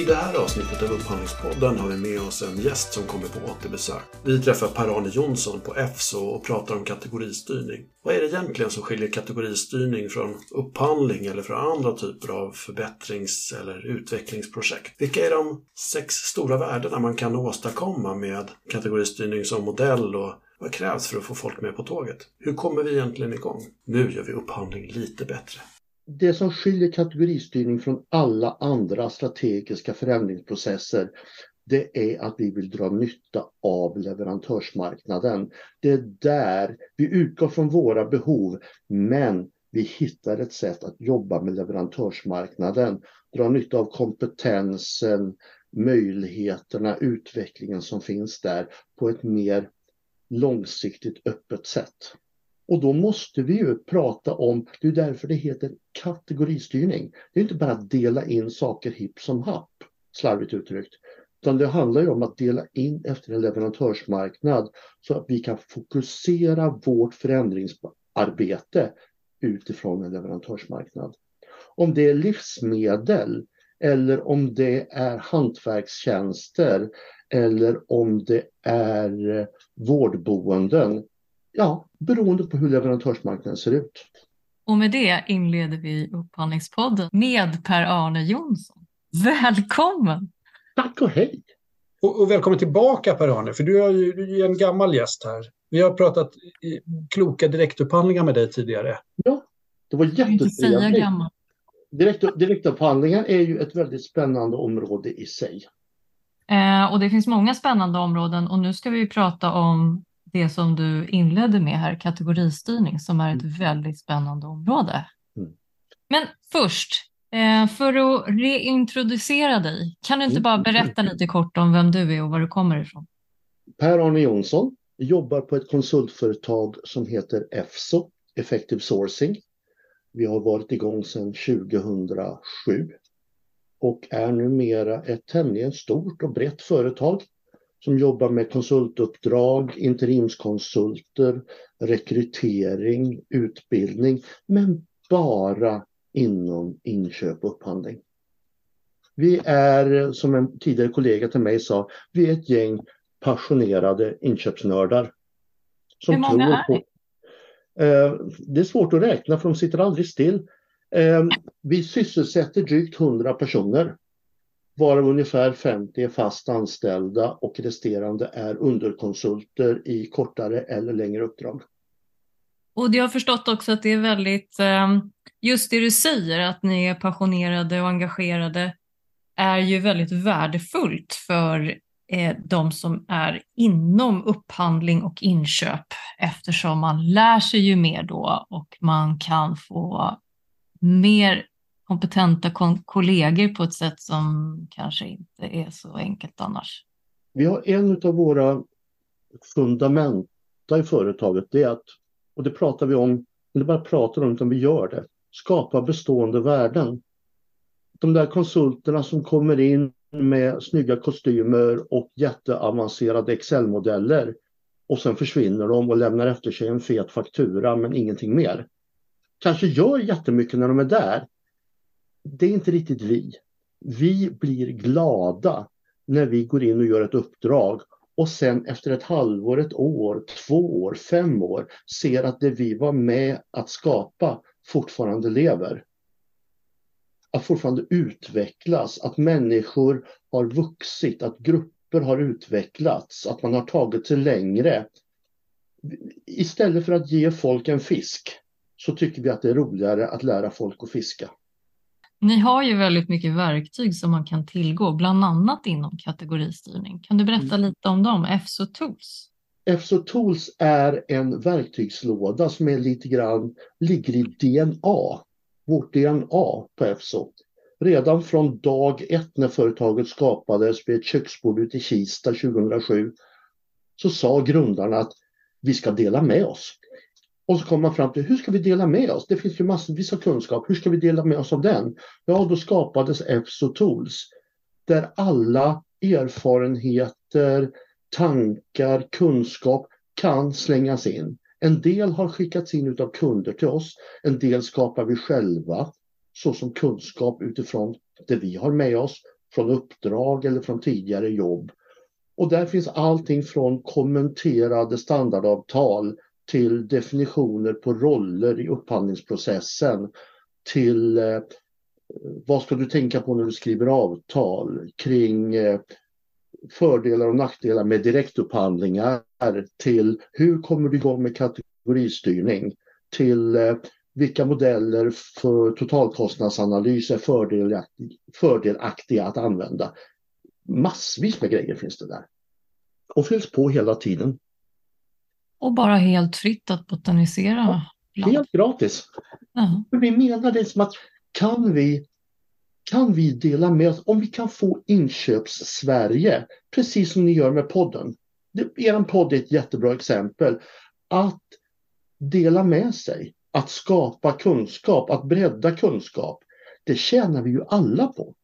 I det här avsnittet av Upphandlingspodden har vi med oss en gäst som kommer på återbesök. Vi träffar Per-Arne Jonsson på EFSO och pratar om kategoristyrning. Vad är det egentligen som skiljer kategoristyrning från upphandling eller från andra typer av förbättrings eller utvecklingsprojekt? Vilka är de sex stora värdena man kan åstadkomma med kategoristyrning som modell och vad krävs för att få folk med på tåget? Hur kommer vi egentligen igång? Nu gör vi upphandling lite bättre. Det som skiljer kategoristyrning från alla andra strategiska förändringsprocesser det är att vi vill dra nytta av leverantörsmarknaden. Det är där vi utgår från våra behov men vi hittar ett sätt att jobba med leverantörsmarknaden, dra nytta av kompetensen, möjligheterna, utvecklingen som finns där på ett mer långsiktigt öppet sätt. Och då måste vi ju prata om, det är därför det heter kategoristyrning. Det är inte bara att dela in saker hipp som happ, slarvigt uttryckt. Utan det handlar ju om att dela in efter en leverantörsmarknad så att vi kan fokusera vårt förändringsarbete utifrån en leverantörsmarknad. Om det är livsmedel eller om det är hantverkstjänster eller om det är eh, vårdboenden ja, beroende på hur leverantörsmarknaden ser ut. Och med det inleder vi Upphandlingspodden med Per-Arne Jonsson. Välkommen! Tack och hej! Och, och välkommen tillbaka Per-Arne, för du är ju en gammal gäst här. Vi har pratat kloka direktupphandlingar med dig tidigare. Ja, det var jättetrevligt. Direkt, direktupphandlingar är ju ett väldigt spännande område i sig. Eh, och det finns många spännande områden och nu ska vi prata om det som du inledde med här, kategoristyrning, som är ett mm. väldigt spännande område. Mm. Men först, eh, för att reintroducera dig, kan du inte mm. bara berätta lite kort om vem du är och var du kommer ifrån? Per-Arne Jonsson, jobbar på ett konsultföretag som heter EFSO, Effective Sourcing. Vi har varit igång sedan 2007 och är numera ett tämligen stort och brett företag som jobbar med konsultuppdrag, interimskonsulter, rekrytering, utbildning, men bara inom inköp och upphandling. Vi är, som en tidigare kollega till mig sa, vi är ett gäng passionerade inköpsnördar. Som Hur många är på, eh, Det är svårt att räkna för de sitter aldrig still. Eh, vi sysselsätter drygt 100 personer varav ungefär 50 är fast anställda och resterande är underkonsulter i kortare eller längre uppdrag. Och jag har förstått också att det är väldigt, ehm, just det du säger, att ni är passionerade och engagerade, är ju väldigt värdefullt för eh, de som är inom upphandling och inköp eftersom man lär sig ju mer då och man kan få mer kompetenta kollegor på ett sätt som kanske inte är så enkelt annars. Vi har en av våra fundamenta i företaget, det är att, och det pratar vi om, inte bara pratar om utan vi gör det, skapa bestående värden. De där konsulterna som kommer in med snygga kostymer och jätteavancerade Excel-modeller och sen försvinner de och lämnar efter sig en fet faktura men ingenting mer. Kanske gör jättemycket när de är där det är inte riktigt vi. Vi blir glada när vi går in och gör ett uppdrag och sen efter ett halvår, ett år, två år, fem år ser att det vi var med att skapa fortfarande lever. Att fortfarande utvecklas, att människor har vuxit, att grupper har utvecklats, att man har tagit sig längre. Istället för att ge folk en fisk så tycker vi att det är roligare att lära folk att fiska. Ni har ju väldigt mycket verktyg som man kan tillgå, bland annat inom kategoristyrning. Kan du berätta mm. lite om dem, EFSO Tools? EFSO Tools är en verktygslåda som är lite grann, ligger i DNA, vårt DNA på EFSO. Redan från dag ett när företaget skapades vid ett köksbord ute i Kista 2007 så sa grundarna att vi ska dela med oss. Och så kommer man fram till hur ska vi dela med oss? Det finns ju massvis av kunskap. Hur ska vi dela med oss av den? Ja, då skapades EFSO Tools där alla erfarenheter, tankar, kunskap kan slängas in. En del har skickats in av kunder till oss. En del skapar vi själva såsom kunskap utifrån det vi har med oss från uppdrag eller från tidigare jobb. Och där finns allting från kommenterade standardavtal till definitioner på roller i upphandlingsprocessen till eh, vad ska du tänka på när du skriver avtal kring eh, fördelar och nackdelar med direktupphandlingar till hur kommer du igång med kategoristyrning till eh, vilka modeller för totalkostnadsanalys är fördelaktiga att använda. Massvis med grejer finns det där. Och fylls på hela tiden. Och bara helt fritt att botanisera. Ja, helt gratis. Uh -huh. Vi menar det som att kan vi, kan vi dela med oss, om vi kan få inköps-Sverige, precis som ni gör med podden. er podd är ett jättebra exempel. Att dela med sig, att skapa kunskap, att bredda kunskap. Det tjänar vi ju alla på.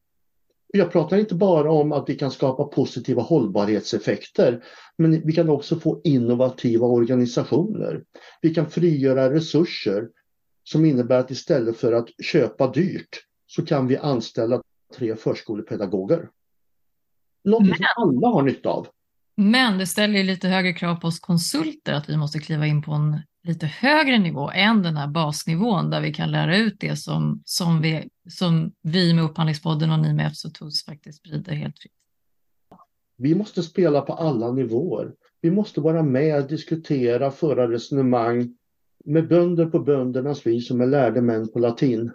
Jag pratar inte bara om att vi kan skapa positiva hållbarhetseffekter, men vi kan också få innovativa organisationer. Vi kan frigöra resurser som innebär att istället för att köpa dyrt så kan vi anställa tre förskolepedagoger. Någonting men, som alla har nytta av. Men det ställer lite högre krav på oss konsulter att vi måste kliva in på en lite högre nivå än den här basnivån där vi kan lära ut det som, som, vi, som vi med Upphandlingspodden och ni med FSOTOS faktiskt sprider helt fritt. Vi måste spela på alla nivåer. Vi måste vara med, diskutera, föra resonemang med bönder på böndernas vis och med lärde män på latin.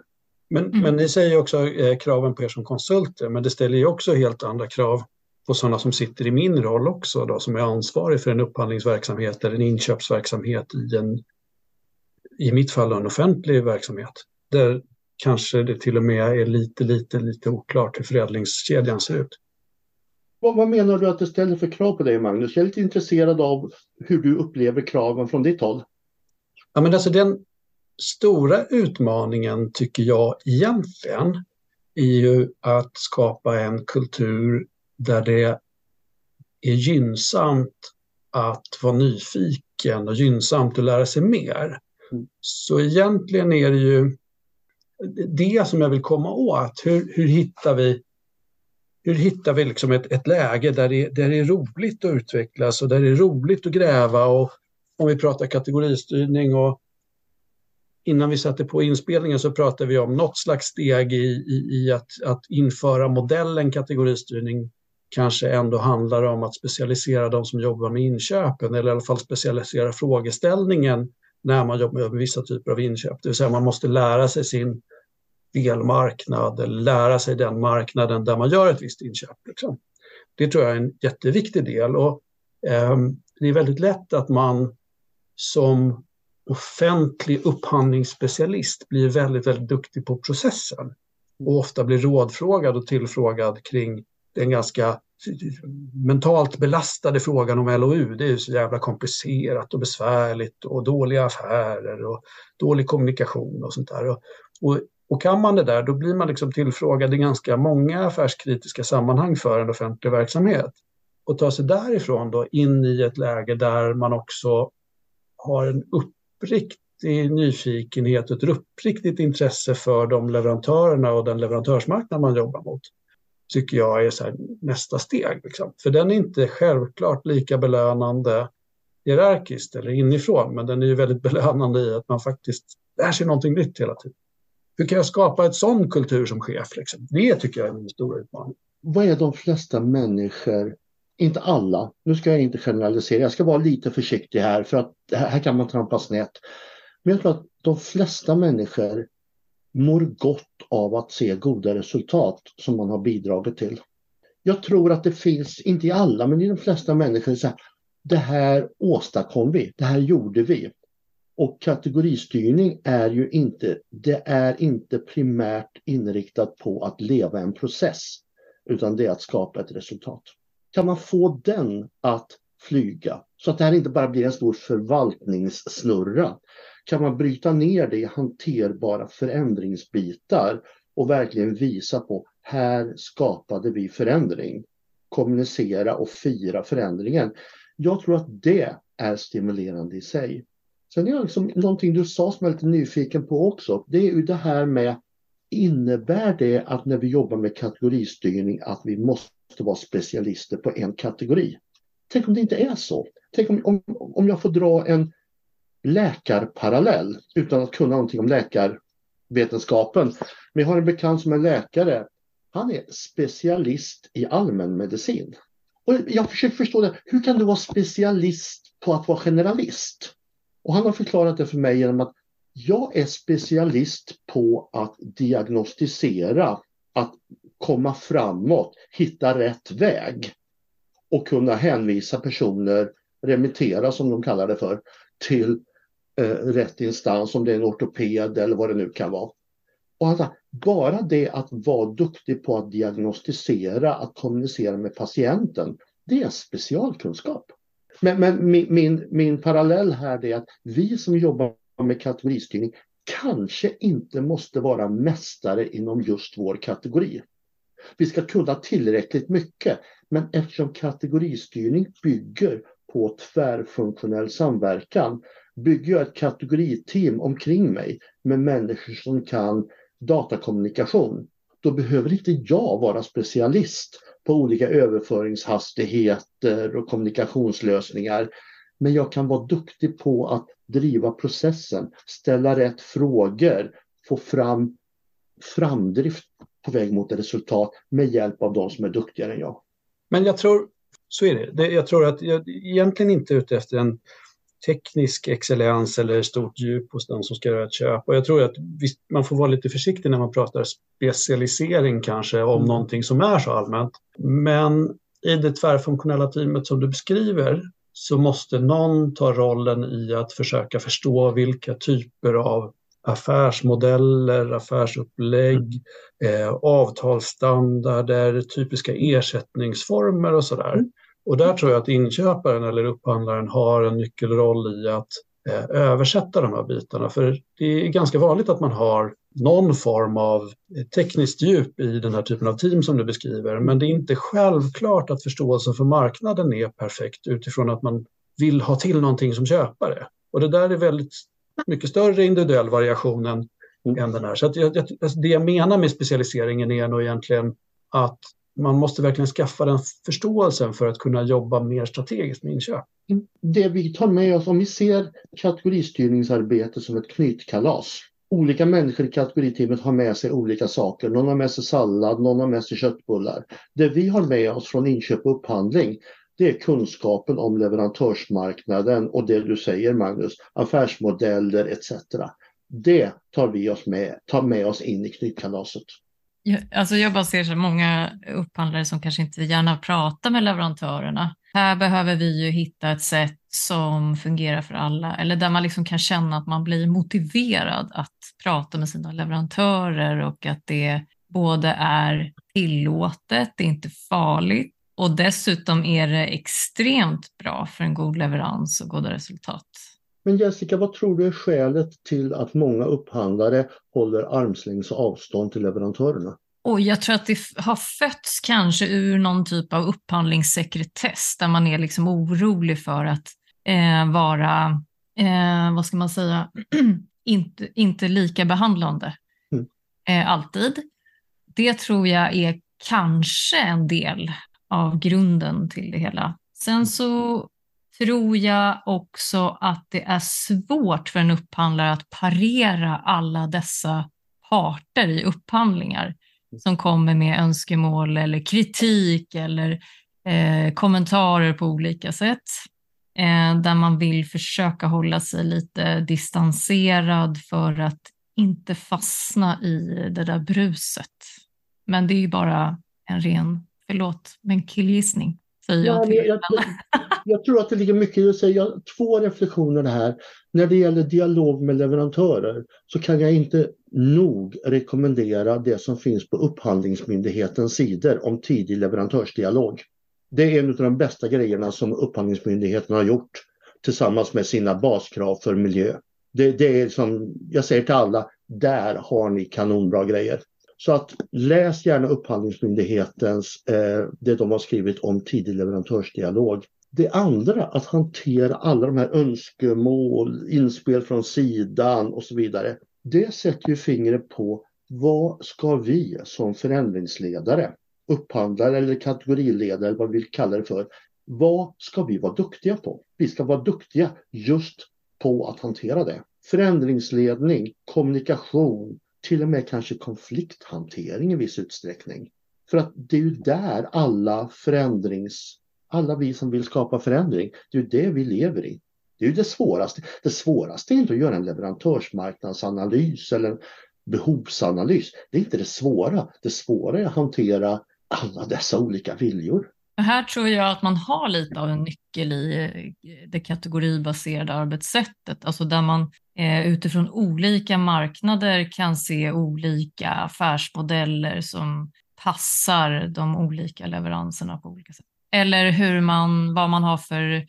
Men, mm. men ni säger också eh, kraven på er som konsulter, men det ställer ju också helt andra krav på sådana som sitter i min roll också, då, som är ansvarig för en upphandlingsverksamhet eller en inköpsverksamhet i, en, i mitt fall en offentlig verksamhet. Där kanske det till och med är lite, lite, lite oklart hur förädlingskedjan ser ut. Vad, vad menar du att det ställer för krav på dig, Magnus? Jag är lite intresserad av hur du upplever kraven från ditt håll. Ja, men alltså den stora utmaningen tycker jag egentligen är ju att skapa en kultur där det är gynnsamt att vara nyfiken och gynnsamt att lära sig mer. Mm. Så egentligen är det ju det som jag vill komma åt. Hur, hur hittar vi, hur hittar vi liksom ett, ett läge där det, där det är roligt att utvecklas och där det är roligt att gräva och om vi pratar kategoristyrning och innan vi satte på inspelningen så pratade vi om något slags steg i, i, i att, att införa modellen kategoristyrning kanske ändå handlar om att specialisera de som jobbar med inköpen eller i alla fall specialisera frågeställningen när man jobbar med vissa typer av inköp. Det vill säga man måste lära sig sin delmarknad eller lära sig den marknaden där man gör ett visst inköp. Liksom. Det tror jag är en jätteviktig del och eh, det är väldigt lätt att man som offentlig upphandlingsspecialist blir väldigt, väldigt duktig på processen och ofta blir rådfrågad och tillfrågad kring den ganska mentalt belastade frågan om LOU. Det är ju så jävla komplicerat och besvärligt och dåliga affärer och dålig kommunikation och sånt där. Och, och, och kan man det där, då blir man liksom tillfrågad i ganska många affärskritiska sammanhang för en offentlig verksamhet. Och ta sig därifrån då in i ett läge där man också har en uppriktig nyfikenhet och ett uppriktigt intresse för de leverantörerna och den leverantörsmarknad man jobbar mot tycker jag är så nästa steg. Liksom. För den är inte självklart lika belönande hierarkiskt eller inifrån, men den är ju väldigt belönande i att man faktiskt lär sig någonting nytt hela tiden. Hur kan jag skapa ett sån kultur som chef? Liksom? Det tycker jag är min stora utmaning. Vad är de flesta människor, inte alla, nu ska jag inte generalisera, jag ska vara lite försiktig här för att här kan man trampa snett. Men jag tror att de flesta människor mår gott av att se goda resultat som man har bidragit till. Jag tror att det finns, inte i alla, men i de flesta människor, så här, det här åstadkom vi, det här gjorde vi. Och kategoristyrning är ju inte, det är inte primärt inriktat på att leva en process, utan det är att skapa ett resultat. Kan man få den att flyga så att det här inte bara blir en stor förvaltningssnurra kan man bryta ner det i hanterbara förändringsbitar och verkligen visa på här skapade vi förändring. Kommunicera och fira förändringen. Jag tror att det är stimulerande i sig. Sen är det liksom någonting du sa som jag är lite nyfiken på också. Det är ju det här med innebär det att när vi jobbar med kategoristyrning att vi måste vara specialister på en kategori? Tänk om det inte är så? Tänk om, om, om jag får dra en läkarparallell utan att kunna någonting om läkarvetenskapen. Men jag har en bekant som är läkare. Han är specialist i allmänmedicin. Och jag försöker förstå det. Hur kan du vara specialist på att vara generalist? Och han har förklarat det för mig genom att jag är specialist på att diagnostisera, att komma framåt, hitta rätt väg och kunna hänvisa personer, remittera som de kallar det för, till eh, rätt instans, om det är en ortoped eller vad det nu kan vara. Och alltså, bara det att vara duktig på att diagnostisera, att kommunicera med patienten, det är specialkunskap. Men, men min, min, min parallell här är att vi som jobbar med kategoristyrning kanske inte måste vara mästare inom just vår kategori. Vi ska kunna tillräckligt mycket, men eftersom kategoristyrning bygger på tvärfunktionell samverkan bygger jag ett kategoriteam omkring mig med människor som kan datakommunikation. Då behöver inte jag vara specialist på olika överföringshastigheter och kommunikationslösningar. Men jag kan vara duktig på att driva processen, ställa rätt frågor, få fram framdrift på väg mot ett resultat med hjälp av de som är duktigare än jag. Men jag tror, så är det. Jag tror att jag egentligen inte är ute efter en teknisk excellens eller stort djup hos den som ska göra ett köp. Och jag tror att visst, man får vara lite försiktig när man pratar specialisering kanske om mm. någonting som är så allmänt. Men i det tvärfunktionella teamet som du beskriver så måste någon ta rollen i att försöka förstå vilka typer av affärsmodeller, affärsupplägg, eh, avtalsstandarder, typiska ersättningsformer och sådär. Mm. Och där tror jag att inköparen eller upphandlaren har en nyckelroll i att eh, översätta de här bitarna. För det är ganska vanligt att man har någon form av tekniskt djup i den här typen av team som du beskriver. Men det är inte självklart att förståelsen för marknaden är perfekt utifrån att man vill ha till någonting som köpare. Och det där är väldigt mycket större individuell variation än, mm. än den här. Så jag, jag, alltså det jag menar med specialiseringen är nog egentligen att man måste verkligen skaffa den förståelsen för att kunna jobba mer strategiskt med inköp. Mm. Det vi tar med oss, om vi ser kategoristyrningsarbete som ett knytkalas. Olika människor i kategoriteamet har med sig olika saker. Någon har med sig sallad, någon har med sig köttbullar. Det vi har med oss från inköp och upphandling det är kunskapen om leverantörsmarknaden och det du säger Magnus, affärsmodeller etc. Det tar vi oss med, tar med oss in i knytkalaset. Alltså jag bara ser så många upphandlare som kanske inte gärna pratar med leverantörerna. Här behöver vi ju hitta ett sätt som fungerar för alla eller där man liksom kan känna att man blir motiverad att prata med sina leverantörer och att det både är tillåtet, det är inte farligt och dessutom är det extremt bra för en god leverans och goda resultat. Men Jessica, vad tror du är skälet till att många upphandlare håller armslängds avstånd till leverantörerna? Och jag tror att det har fötts kanske ur någon typ av upphandlingssekretess där man är liksom orolig för att eh, vara, eh, vad ska man säga, inte, inte lika behandlande mm. eh, alltid. Det tror jag är kanske en del av grunden till det hela. Sen så tror jag också att det är svårt för en upphandlare att parera alla dessa parter i upphandlingar som kommer med önskemål eller kritik eller eh, kommentarer på olika sätt. Eh, där man vill försöka hålla sig lite distanserad för att inte fastna i det där bruset. Men det är ju bara en ren, förlåt, men killgissning. Säger jag, ja, jag, jag, jag, tror att det ligger mycket i att säga. Två reflektioner här. När det gäller dialog med leverantörer så kan jag inte nog rekommendera det som finns på Upphandlingsmyndighetens sidor om tidig leverantörsdialog. Det är en av de bästa grejerna som Upphandlingsmyndigheten har gjort tillsammans med sina baskrav för miljö. Det, det är som jag säger till alla, där har ni kanonbra grejer. Så att läs gärna Upphandlingsmyndighetens, eh, det de har skrivit om tidig leverantörsdialog. Det andra, att hantera alla de här önskemål, inspel från sidan och så vidare. Det sätter ju fingret på vad ska vi som förändringsledare, upphandlare eller kategoriledare eller vad vi vill kalla det för, vad ska vi vara duktiga på? Vi ska vara duktiga just på att hantera det. Förändringsledning, kommunikation, till och med kanske konflikthantering i viss utsträckning. För att det är ju där alla förändrings, alla vi som vill skapa förändring, det är ju det vi lever i. Det är ju det svåraste. Det svåraste är inte att göra en leverantörsmarknadsanalys eller en behovsanalys. Det är inte det svåra. Det svåra är att hantera alla dessa olika viljor. Här tror jag att man har lite av en nyckel i eh, det kategoribaserade arbetssättet, alltså där man eh, utifrån olika marknader kan se olika affärsmodeller som passar de olika leveranserna på olika sätt. Eller hur man, vad man har för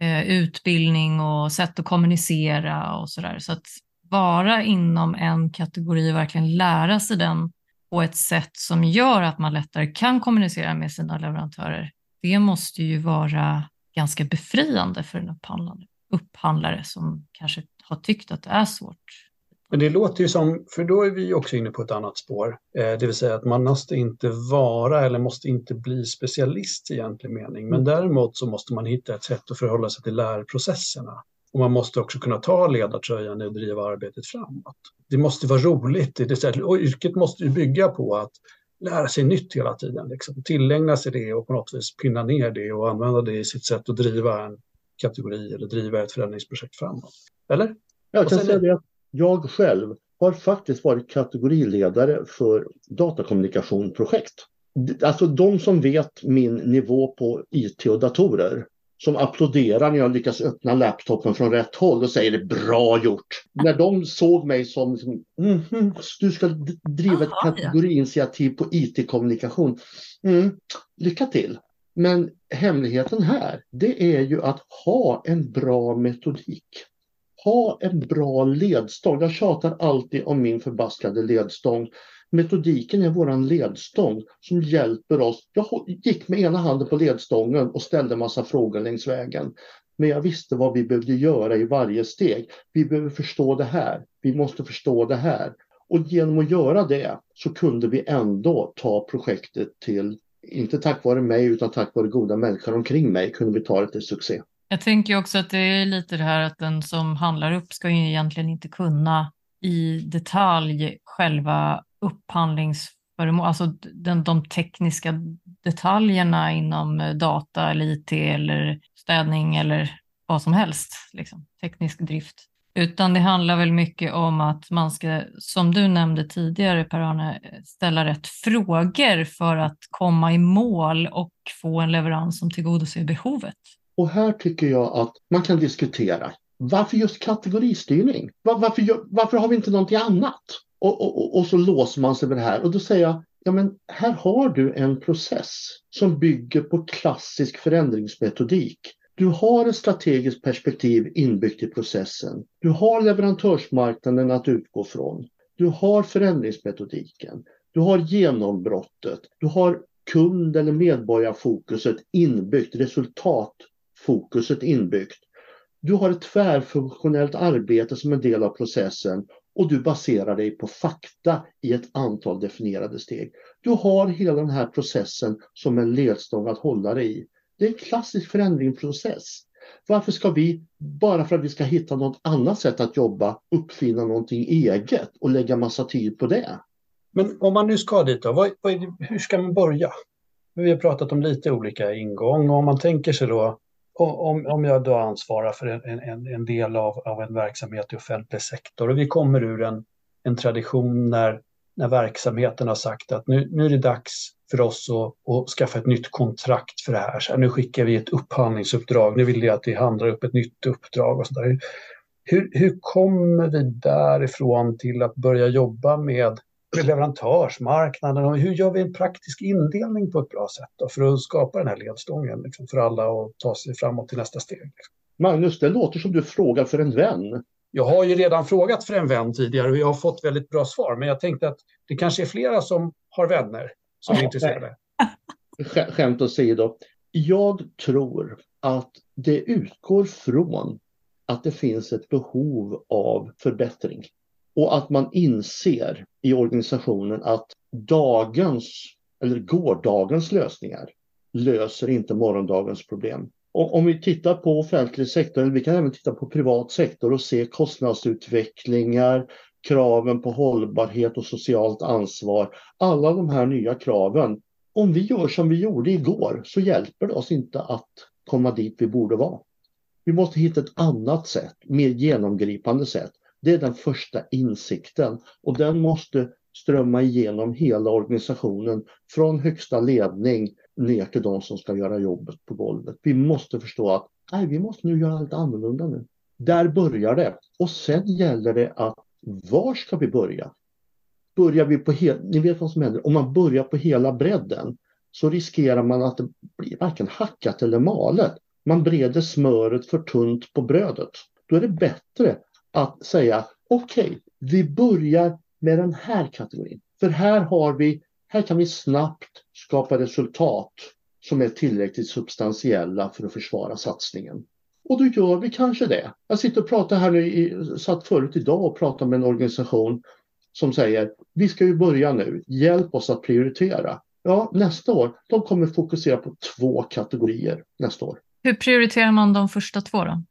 eh, utbildning och sätt att kommunicera och sådär. Så att vara inom en kategori och verkligen lära sig den på ett sätt som gör att man lättare kan kommunicera med sina leverantörer. Det måste ju vara ganska befriande för en upphandlare, upphandlare som kanske har tyckt att det är svårt. Men det låter ju som, för då är vi också inne på ett annat spår, eh, det vill säga att man måste inte vara eller måste inte bli specialist i egentlig mening, men mm. däremot så måste man hitta ett sätt att förhålla sig till lärprocesserna. Och man måste också kunna ta ledartröjan och driva arbetet framåt. Det måste vara roligt. Det och yrket måste ju bygga på att lära sig nytt hela tiden. Liksom. Tillägna sig det och på något vis pinna ner det och använda det i sitt sätt att driva en kategori eller driva ett förändringsprojekt framåt. Eller? Jag kan säga det. Jag själv har faktiskt varit kategoriledare för datakommunikationprojekt. Alltså de som vet min nivå på IT och datorer som applåderar när jag lyckas öppna laptopen från rätt håll och säger det bra gjort. När de såg mig som, som mm, mm, du ska driva ett kategoriinitiativ på IT-kommunikation. Mm, lycka till! Men hemligheten här, det är ju att ha en bra metodik. Ha en bra ledstång. Jag tjatar alltid om min förbaskade ledstång. Metodiken är våran ledstång som hjälper oss. Jag gick med ena handen på ledstången och ställde massa frågor längs vägen. Men jag visste vad vi behövde göra i varje steg. Vi behöver förstå det här. Vi måste förstå det här. Och genom att göra det så kunde vi ändå ta projektet till, inte tack vare mig utan tack vare goda människor omkring mig, kunde vi ta det till succé. Jag tänker också att det är lite det här att den som handlar upp ska ju egentligen inte kunna i detalj själva upphandlingsföremål, alltså den, de tekniska detaljerna inom eh, data eller IT eller städning eller vad som helst, liksom, teknisk drift. Utan det handlar väl mycket om att man ska, som du nämnde tidigare Per-Arne, ställa rätt frågor för att komma i mål och få en leverans som tillgodoser behovet. Och här tycker jag att man kan diskutera varför just kategoristyrning? Var, varför, varför har vi inte någonting annat? Och, och, och, så låser man sig vid det här och då säger jag, ja men här har du en process som bygger på klassisk förändringsmetodik. Du har ett strategiskt perspektiv inbyggt i processen. Du har leverantörsmarknaden att utgå från. Du har förändringsmetodiken. Du har genombrottet. Du har kund eller medborgarfokuset inbyggt, resultatfokuset inbyggt. Du har ett tvärfunktionellt arbete som en del av processen och du baserar dig på fakta i ett antal definierade steg. Du har hela den här processen som en ledstång att hålla dig i. Det är en klassisk förändringsprocess. Varför ska vi, bara för att vi ska hitta något annat sätt att jobba, uppfinna någonting eget och lägga massa tid på det? Men om man nu ska dit då, vad, vad hur ska man börja? Vi har pratat om lite olika ingång och om man tänker sig då om, om jag då ansvarar för en, en, en del av, av en verksamhet i offentlig sektor och vi kommer ur en, en tradition när, när verksamheten har sagt att nu, nu är det dags för oss att, att skaffa ett nytt kontrakt för det här. Så här, Nu skickar vi ett upphandlingsuppdrag, nu vill jag att vi handlar upp ett nytt uppdrag och sådär. Hur, hur kommer vi därifrån till att börja jobba med leverantörsmarknaden och hur gör vi en praktisk indelning på ett bra sätt då, för att skapa den här ledstången liksom, för alla och ta sig framåt till nästa steg. Magnus, det låter som du frågar för en vän. Jag har ju redan frågat för en vän tidigare och jag har fått väldigt bra svar, men jag tänkte att det kanske är flera som har vänner som är intresserade. Skämt åsido. Jag tror att det utgår från att det finns ett behov av förbättring och att man inser i organisationen att dagens eller gårdagens lösningar löser inte morgondagens problem. Och om vi tittar på offentlig sektor, vi kan även titta på privat sektor och se kostnadsutvecklingar, kraven på hållbarhet och socialt ansvar. Alla de här nya kraven. Om vi gör som vi gjorde igår så hjälper det oss inte att komma dit vi borde vara. Vi måste hitta ett annat sätt, mer genomgripande sätt. Det är den första insikten och den måste strömma igenom hela organisationen från högsta ledning ner till de som ska göra jobbet på golvet. Vi måste förstå att nej, vi måste nu göra lite annorlunda nu. Där börjar det och sen gäller det att var ska vi börja? Börjar vi på hela, ni vet vad som händer, om man börjar på hela bredden så riskerar man att det blir varken hackat eller malet. Man breder smöret för tunt på brödet. Då är det bättre att säga okej, okay, vi börjar med den här kategorin. För här har vi, här kan vi snabbt skapa resultat som är tillräckligt substantiella för att försvara satsningen. Och då gör vi kanske det. Jag sitter och pratar här nu, satt förut idag och pratade med en organisation som säger vi ska ju börja nu, hjälp oss att prioritera. Ja, nästa år, de kommer fokusera på två kategorier nästa år. Hur prioriterar man de första två då?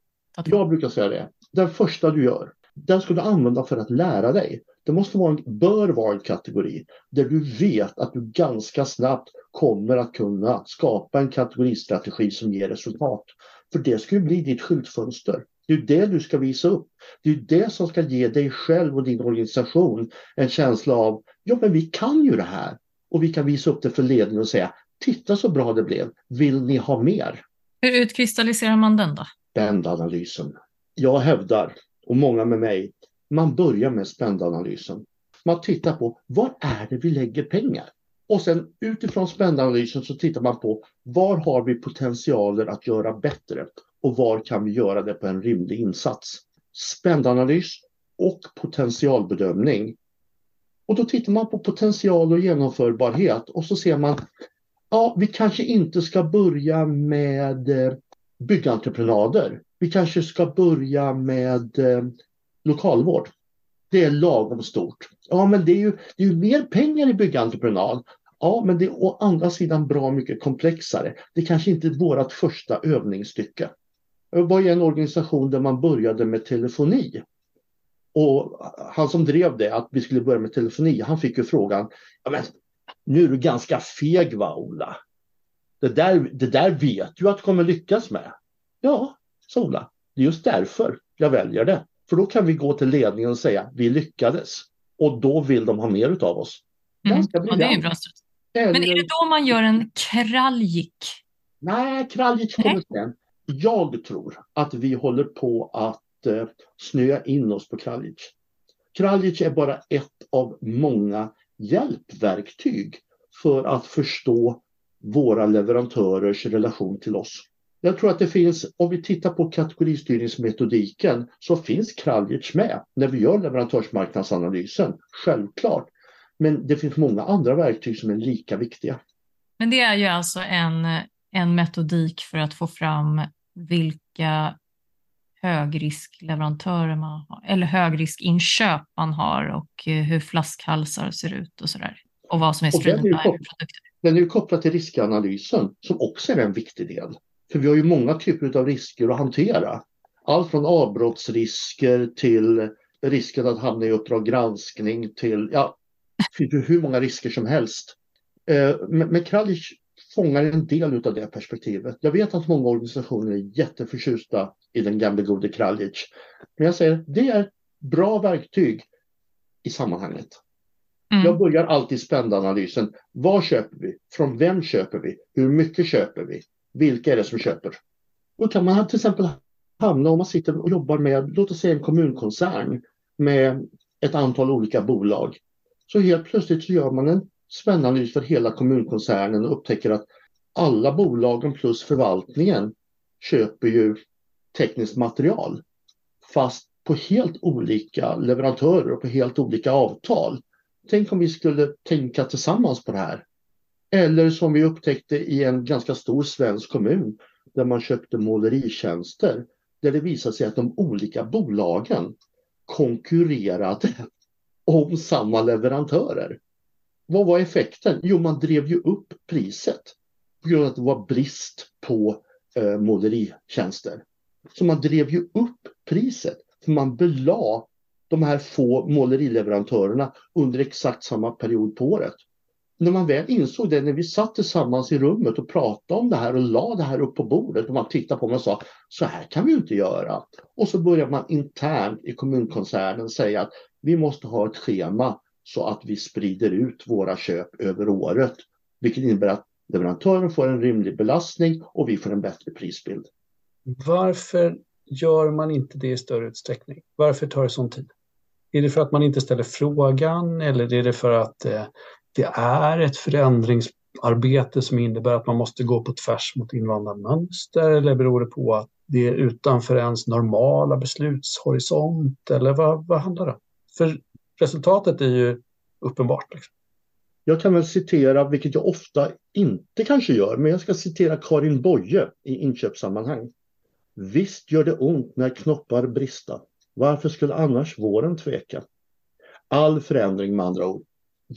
Jag brukar säga det. Den första du gör, den ska du använda för att lära dig. Det måste vara en, bör vara en kategori där du vet att du ganska snabbt kommer att kunna skapa en kategoristrategi som ger resultat. För det ska ju bli ditt skyltfönster. Det är det du ska visa upp. Det är det som ska ge dig själv och din organisation en känsla av, ja men vi kan ju det här. Och vi kan visa upp det för ledningen och säga, titta så bra det blev, vill ni ha mer? Hur utkristalliserar man den då? Spändanalysen. Jag hävdar, och många med mig, man börjar med spändanalysen. Man tittar på var är det vi lägger pengar? Och sen utifrån spändanalysen så tittar man på var har vi potentialer att göra bättre och var kan vi göra det på en rimlig insats? Spändanalys och potentialbedömning. Och då tittar man på potential och genomförbarhet och så ser man ja, vi kanske inte ska börja med eh, byggentreprenader. Vi kanske ska börja med eh, lokalvård. Det är lagom stort. Ja, men det är ju, det är ju mer pengar i byggentreprenad. Ja, men det är å andra sidan bra mycket komplexare. Det kanske inte är vårt första övningsstycke. Eh, Jag var i en organisation där man började med telefoni. Och han som drev det, att vi skulle börja med telefoni, han fick ju frågan, ja, men, nu är du ganska feg va Ola? Det där, det där vet du att du kommer lyckas med. Ja, sa Ola, det är just därför jag väljer det. För då kan vi gå till ledningen och säga vi lyckades. Och då vill de ha mer av oss. Mm. Ja, det är bra Eller... Men är det då man gör en kraljik? Nej, kraljik kommer sen. Jag tror att vi håller på att eh, snöa in oss på kraljic. Kraljic är bara ett av många hjälpverktyg för att förstå våra leverantörers relation till oss. Jag tror att det finns, om vi tittar på kategoristyrningsmetodiken så finns Kraljic med när vi gör leverantörsmarknadsanalysen, självklart. Men det finns många andra verktyg som är lika viktiga. Men det är ju alltså en, en metodik för att få fram vilka högriskleverantörer man har, eller högriskinköp man har och hur flaskhalsar ser ut och sådär. Och vad som är stridbara produkter. Den är ju kopplad till riskanalysen som också är en viktig del. För vi har ju många typer av risker att hantera. Allt från avbrottsrisker till risken att hamna i Uppdrag granskning till, ja, hur många risker som helst. Eh, men Kralic fångar en del av det perspektivet. Jag vet att många organisationer är jätteförtjusta i den gamla gode Kralic. Men jag säger, det är bra verktyg i sammanhanget. Mm. Jag börjar alltid spända Vad köper vi? Från vem köper vi? Hur mycket köper vi? Vilka är det som köper? Då kan man till exempel hamna om man sitter och jobbar med, låt oss säga en kommunkoncern med ett antal olika bolag. Så helt plötsligt så gör man en spännanalys för hela kommunkoncernen och upptäcker att alla bolagen plus förvaltningen köper ju tekniskt material. Fast på helt olika leverantörer och på helt olika avtal. Tänk om vi skulle tänka tillsammans på det här. Eller som vi upptäckte i en ganska stor svensk kommun där man köpte måleritjänster. Där det visade sig att de olika bolagen konkurrerade om samma leverantörer. Vad var effekten? Jo, man drev ju upp priset på grund av att det var brist på eh, måleritjänster. Så man drev ju upp priset, för man belade de här få målerileverantörerna under exakt samma period på året. När man väl insåg det, när vi satt tillsammans i rummet och pratade om det här och la det här upp på bordet och man tittade på mig och sa så här kan vi inte göra. Och så började man internt i kommunkoncernen säga att vi måste ha ett schema så att vi sprider ut våra köp över året. Vilket innebär att leverantören får en rimlig belastning och vi får en bättre prisbild. Varför gör man inte det i större utsträckning? Varför tar det sån tid? Är det för att man inte ställer frågan eller är det för att eh, det är ett förändringsarbete som innebär att man måste gå på tvärs mot invandrarmönster. eller beror det på att det är utanför ens normala beslutshorisont eller vad, vad handlar det om? För resultatet är ju uppenbart. Liksom. Jag kan väl citera, vilket jag ofta inte kanske gör, men jag ska citera Karin Boye i inköpssammanhang. Visst gör det ont när knoppar brista. Varför skulle annars våren tveka? All förändring med andra ord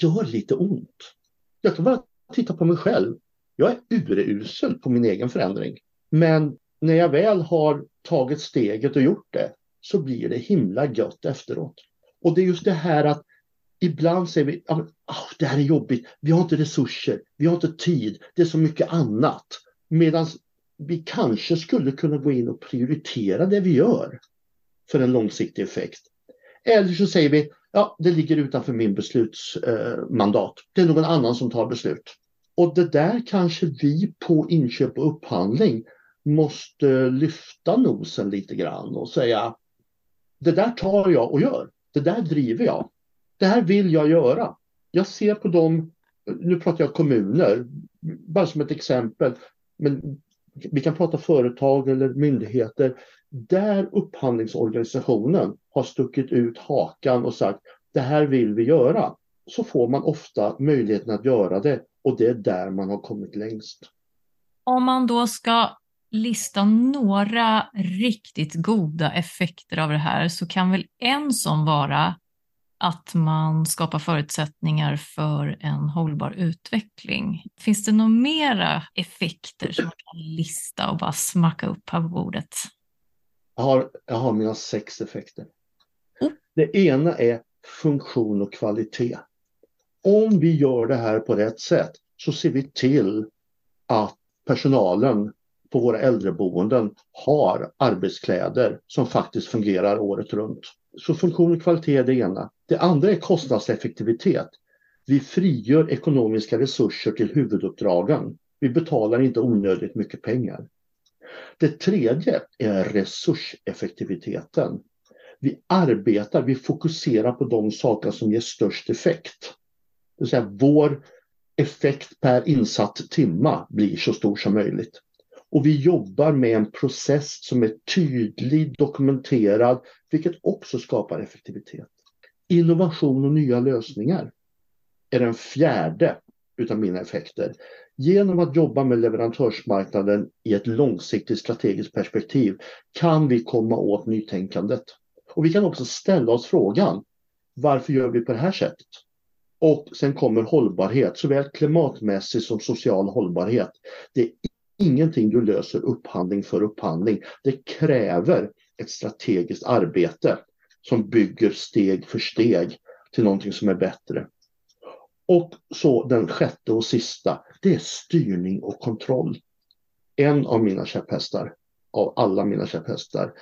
gör lite ont. Jag kan bara titta på mig själv. Jag är urusel på min egen förändring. Men när jag väl har tagit steget och gjort det så blir det himla gött efteråt. Och det är just det här att ibland säger vi att oh, ah, det här är jobbigt, vi har inte resurser, vi har inte tid, det är så mycket annat. Medan vi kanske skulle kunna gå in och prioritera det vi gör för en långsiktig effekt. Eller så säger vi ja, det ligger utanför min beslutsmandat. Eh, det är någon annan som tar beslut. Och det där kanske vi på inköp och upphandling måste lyfta nosen lite grann och säga det där tar jag och gör. Det där driver jag. Det här vill jag göra. Jag ser på dem, nu pratar jag kommuner, bara som ett exempel, men vi kan prata företag eller myndigheter, där upphandlingsorganisationen har stuckit ut hakan och sagt det här vill vi göra, så får man ofta möjligheten att göra det och det är där man har kommit längst. Om man då ska lista några riktigt goda effekter av det här så kan väl en sån vara att man skapar förutsättningar för en hållbar utveckling. Finns det några mera effekter som man kan lista och bara smacka upp här på bordet? Jag har, jag har mina sex effekter. Mm. Det ena är funktion och kvalitet. Om vi gör det här på rätt sätt så ser vi till att personalen på våra äldreboenden har arbetskläder som faktiskt fungerar året runt. Så funktion och kvalitet är det ena. Det andra är kostnadseffektivitet. Vi frigör ekonomiska resurser till huvuduppdragen. Vi betalar inte onödigt mycket pengar. Det tredje är resurseffektiviteten. Vi arbetar, vi fokuserar på de saker som ger störst effekt. Det vill säga vår effekt per insatt timma blir så stor som möjligt. Och vi jobbar med en process som är tydlig, dokumenterad, vilket också skapar effektivitet. Innovation och nya lösningar är den fjärde utav mina effekter. Genom att jobba med leverantörsmarknaden i ett långsiktigt strategiskt perspektiv kan vi komma åt nytänkandet. Och vi kan också ställa oss frågan, varför gör vi på det här sättet? Och sen kommer hållbarhet, såväl klimatmässig som social hållbarhet. Det är ingenting du löser upphandling för upphandling. Det kräver ett strategiskt arbete som bygger steg för steg till någonting som är bättre. Och så den sjätte och sista, det är styrning och kontroll. En av mina käpphästar, av alla mina käpphästar.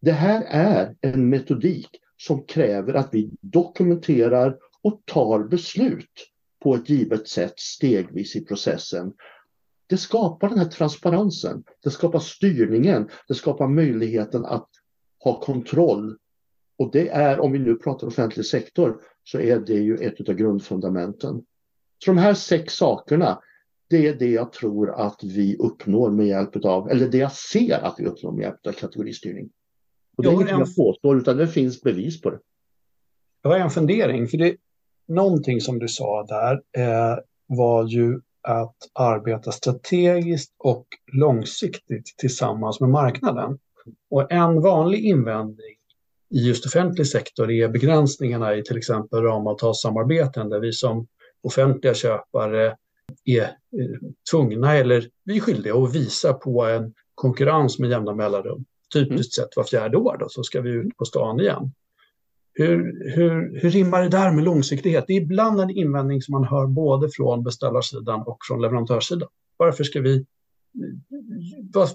Det här är en metodik som kräver att vi dokumenterar och tar beslut på ett givet sätt stegvis i processen. Det skapar den här transparensen, det skapar styrningen, det skapar möjligheten att ha kontroll. Och det är, om vi nu pratar offentlig sektor, så är det ju ett av grundfundamenten. Så de här sex sakerna, det är det jag tror att vi uppnår med hjälp av, eller det jag ser att vi uppnår med hjälp av kategoristyrning. Och det är inget jag påstår, utan det finns bevis på det. Det var en fundering, för det, någonting som du sa där eh, var ju att arbeta strategiskt och långsiktigt tillsammans med marknaden. Och en vanlig invändning i just offentlig sektor är begränsningarna i till exempel ramavtalssamarbeten där vi som offentliga köpare är eh, tvungna eller vi är skyldiga att visa på en konkurrens med jämna mellanrum. Typiskt sett var fjärde år då, så ska vi ut på stan igen. Hur, hur, hur rimmar det där med långsiktighet? Det är ibland en invändning som man hör både från beställarsidan och från leverantörssidan. Varför ska vi,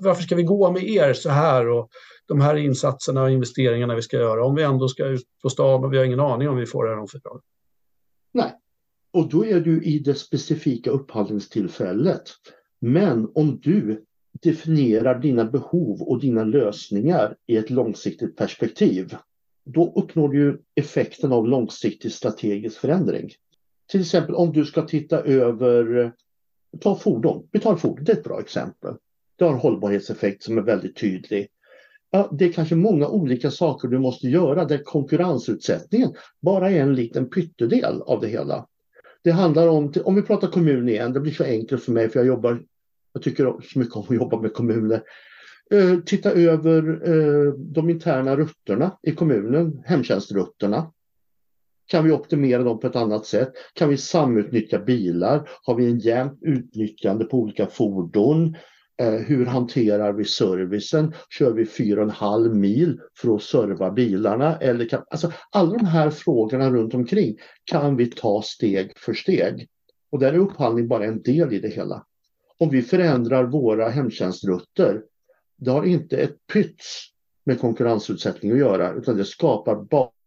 varför ska vi gå med er så här och de här insatserna och investeringarna vi ska göra om vi ändå ska ut på stan och vi har ingen aning om vi får det här om fyra Nej, och då är du i det specifika upphandlingstillfället. Men om du definierar dina behov och dina lösningar i ett långsiktigt perspektiv, då uppnår du effekten av långsiktig strategisk förändring. Till exempel om du ska titta över, ta fordon, vi tar fordon, det är ett bra exempel. Det har en hållbarhetseffekt som är väldigt tydlig. Ja, det är kanske många olika saker du måste göra där konkurrensutsättningen bara är en liten pyttedel av det hela. Det handlar om, om vi pratar kommun igen, det blir så enkelt för mig för jag jobbar, jag tycker så mycket om att jobba med kommuner. Eh, titta över eh, de interna rutterna i kommunen, hemtjänstrutterna. Kan vi optimera dem på ett annat sätt? Kan vi samutnyttja bilar? Har vi en jämnt utnyttjande på olika fordon? Eh, hur hanterar vi servicen? Kör vi fyra och en halv mil för att serva bilarna? Eller kan, alltså, alla de här frågorna runt omkring kan vi ta steg för steg. Och där är upphandling bara en del i det hela. Om vi förändrar våra hemtjänstrutter, det har inte ett pyts med konkurrensutsättning att göra utan det skapar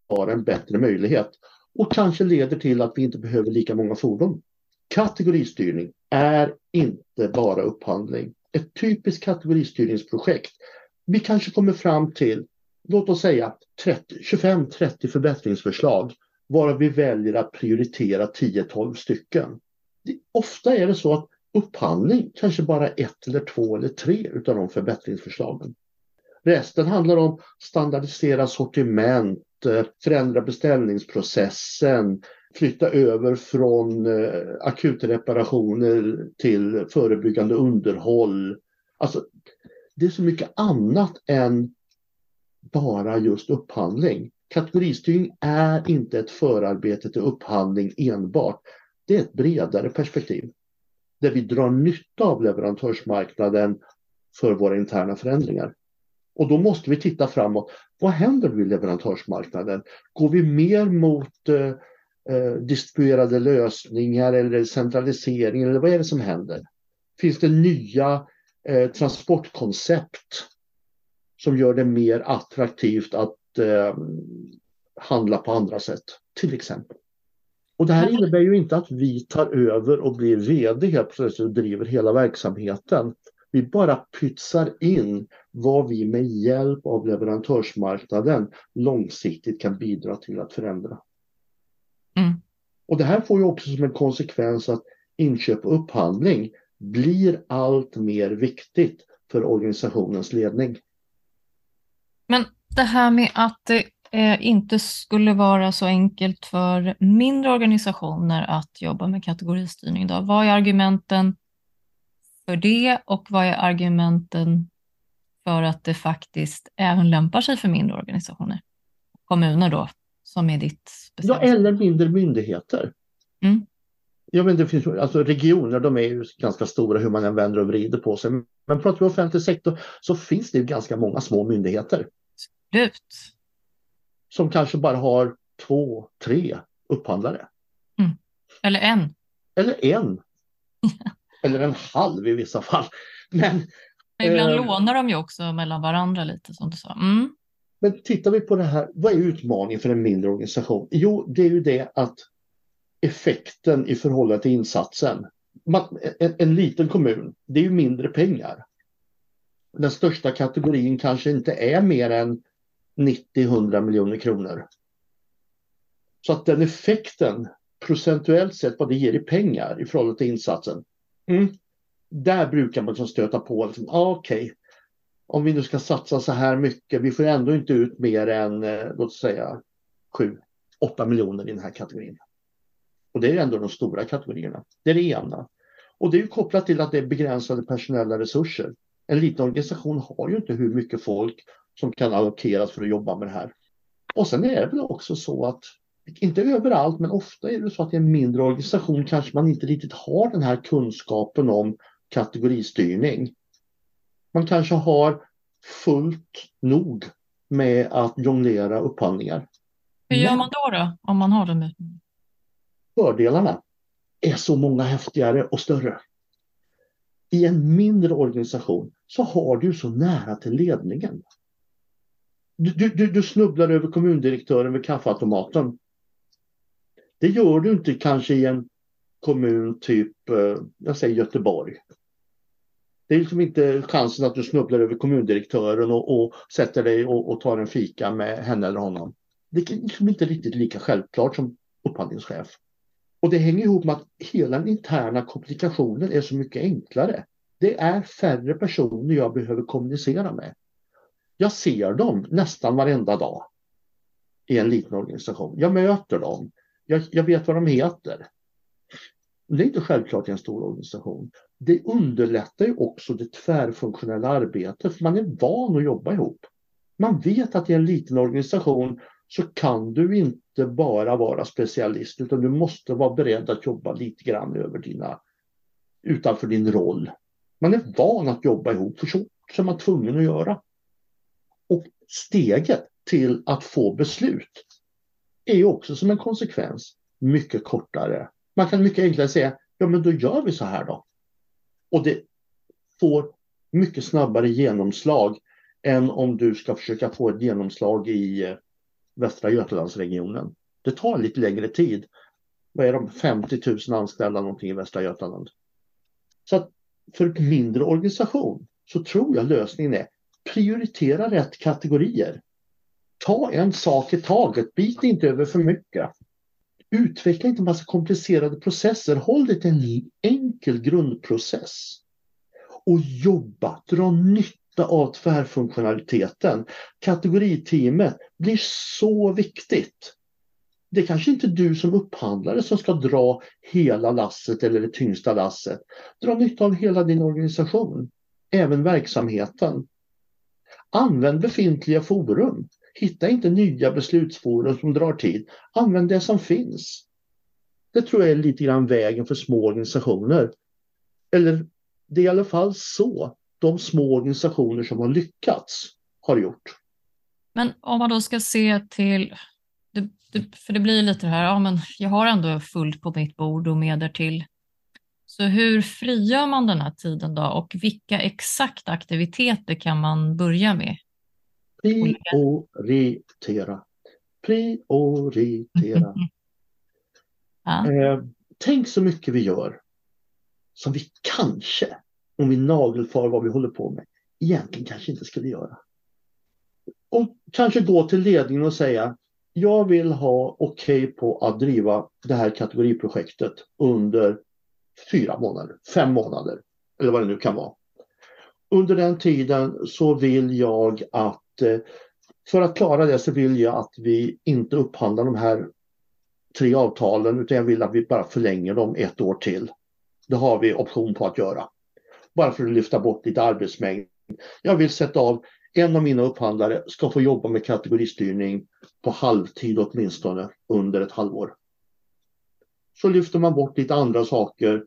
bara en bättre möjlighet och kanske leder till att vi inte behöver lika många fordon. Kategoristyrning är inte bara upphandling ett typiskt kategoristyrningsprojekt. Vi kanske kommer fram till, låt oss säga 25-30 förbättringsförslag varav vi väljer att prioritera 10-12 stycken. Ofta är det så att upphandling kanske bara ett eller två eller tre utav de förbättringsförslagen. Resten handlar om standardisera sortiment, eh, förändra beställningsprocessen, flytta över från eh, akutreparationer till förebyggande underhåll. Alltså, det är så mycket annat än bara just upphandling. Kategoristyrning är inte ett förarbete till upphandling enbart. Det är ett bredare perspektiv där vi drar nytta av leverantörsmarknaden för våra interna förändringar. Och då måste vi titta framåt. Vad händer med leverantörsmarknaden? Går vi mer mot eh, eh, distribuerade lösningar eller centralisering eller vad är det som händer? Finns det nya eh, transportkoncept som gör det mer attraktivt att eh, handla på andra sätt, till exempel? Och det här innebär ju inte att vi tar över och blir vd helt plötsligt och driver hela verksamheten. Vi bara pytsar in vad vi med hjälp av leverantörsmarknaden långsiktigt kan bidra till att förändra. Mm. Och det här får ju också som en konsekvens att inköp och upphandling blir allt mer viktigt för organisationens ledning. Men det här med att det eh, inte skulle vara så enkelt för mindre organisationer att jobba med kategoristyrning. Då. Vad är argumenten för det och vad är argumenten för att det faktiskt även lämpar sig för mindre organisationer? Kommuner då, som är ditt Ja, eller mindre myndigheter. Mm. Ja, men det finns, alltså regioner de är ju ganska stora hur man än vänder och vrider på sig. Men pratar vi offentlig sektor så finns det ju ganska många små myndigheter. Absolut. Som kanske bara har två, tre upphandlare. Mm. Eller en. Eller en. Eller en halv i vissa fall. Men, Men ibland eh, lånar de ju också mellan varandra lite som du sa. Mm. Men tittar vi på det här, vad är utmaningen för en mindre organisation? Jo, det är ju det att effekten i förhållande till insatsen. En, en, liten kommun, det är ju mindre pengar. Den största kategorin kanske inte är mer än 90-100 miljoner kronor. Så att den effekten procentuellt sett vad det ger i pengar i förhållande till insatsen. Mm, där brukar man liksom stöta på, liksom, ah, okej, okay, om vi nu ska satsa så här mycket, vi får ändå inte ut mer än, eh, låt säga, 7-8 miljoner i den här kategorin. Och det är ändå de stora kategorierna. Det är det ena. Och det är kopplat till att det är begränsade personella resurser. En liten organisation har ju inte hur mycket folk som kan allokeras för att jobba med det här. Och sen är det väl också så att, inte överallt, men ofta är det så att i en mindre organisation kanske man inte riktigt har den här kunskapen om kategoristyrning. Man kanske har fullt nog med att jonglera upphandlingar. Hur gör man då, då om man har den? Fördelarna är så många häftigare och större. I en mindre organisation så har du så nära till ledningen. Du, du, du snubblar över kommundirektören vid kaffeautomaten. Det gör du inte kanske i en kommun typ, eh, jag säger Göteborg. Det är liksom inte chansen att du snubblar över kommundirektören och, och sätter dig och, och, tar en fika med henne eller honom. Det är liksom inte riktigt lika självklart som upphandlingschef. Och det hänger ihop med att hela den interna kommunikationen är så mycket enklare. Det är färre personer jag behöver kommunicera med. Jag ser dem nästan varenda dag i en liten organisation. Jag möter dem. Jag, jag vet vad de heter. Det är inte självklart i en stor organisation. Det underlättar ju också det tvärfunktionella arbetet för man är van att jobba ihop. Man vet att i en liten organisation så kan du inte bara vara specialist utan du måste vara beredd att jobba lite grann över dina, utanför din roll. Man är van att jobba ihop för så, så är man tvungen att göra. Och steget till att få beslut är också som en konsekvens mycket kortare. Man kan mycket enklare säga, ja men då gör vi så här då. Och det får mycket snabbare genomslag än om du ska försöka få ett genomslag i eh, Västra Götalandsregionen. Det tar lite längre tid. Vad är de? 50 000 anställda någonting i Västra Götaland. Så att för en mindre organisation så tror jag lösningen är prioritera rätt kategorier. Ta en sak i taget, bit inte över för mycket. Utveckla inte en massa komplicerade processer, håll dig till en enkel grundprocess. Och jobba, dra nytta av tvärfunktionaliteten. Kategoriteamet blir så viktigt. Det är kanske inte du som upphandlare som ska dra hela lasset eller det tyngsta lasset. Dra nytta av hela din organisation, även verksamheten. Använd befintliga forum. Hitta inte nya beslutsforum som drar tid. Använd det som finns. Det tror jag är lite grann vägen för små organisationer. Eller det är i alla fall så de små organisationer som har lyckats har gjort. Men om man då ska se till, för det blir lite det här, ja men jag har ändå fullt på mitt bord och mer till. Så hur frigör man den här tiden då och vilka exakta aktiviteter kan man börja med? Prioritera. Prioritera. ja. eh, tänk så mycket vi gör som vi kanske, om vi nagelfar vad vi håller på med, egentligen kanske inte skulle göra. Och kanske gå till ledningen och säga jag vill ha okej okay på att driva det här kategoriprojektet under fyra månader, fem månader eller vad det nu kan vara. Under den tiden så vill jag att Eh, för att klara det så vill jag att vi inte upphandlar de här tre avtalen utan jag vill att vi bara förlänger dem ett år till. Det har vi option på att göra. Bara för att lyfta bort lite arbetsmängd. Jag vill sätta av en av mina upphandlare ska få jobba med kategoristyrning på halvtid åtminstone under ett halvår. Så lyfter man bort lite andra saker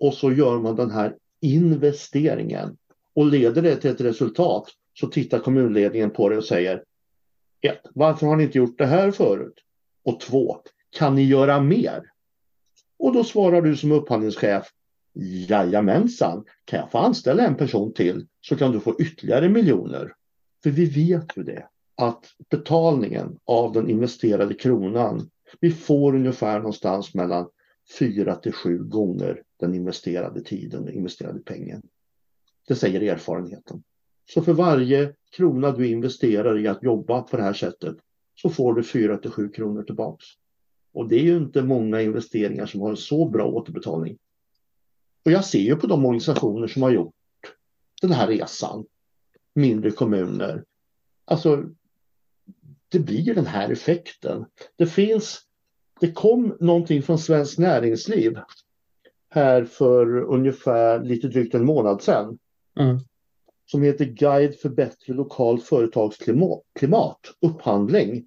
och så gör man den här investeringen. Och leder det till ett resultat så tittar kommunledningen på det och säger ett, Varför har ni inte gjort det här förut? Och två, Kan ni göra mer? Och då svarar du som upphandlingschef Jajamensan, kan jag få anställa en person till så kan du få ytterligare miljoner. För vi vet ju det, att betalningen av den investerade kronan, vi får ungefär någonstans mellan fyra till sju gånger den investerade tiden, den investerade pengen. Det säger erfarenheten. Så för varje krona du investerar i att jobba på det här sättet så får du 4 till 7 kronor tillbaks. Och det är ju inte många investeringar som har en så bra återbetalning. Och jag ser ju på de organisationer som har gjort den här resan, mindre kommuner, alltså det blir den här effekten. Det finns, det kom någonting från Svenskt Näringsliv här för ungefär lite drygt en månad sedan. Mm som heter Guide för bättre lokalt företagsklimat, upphandling.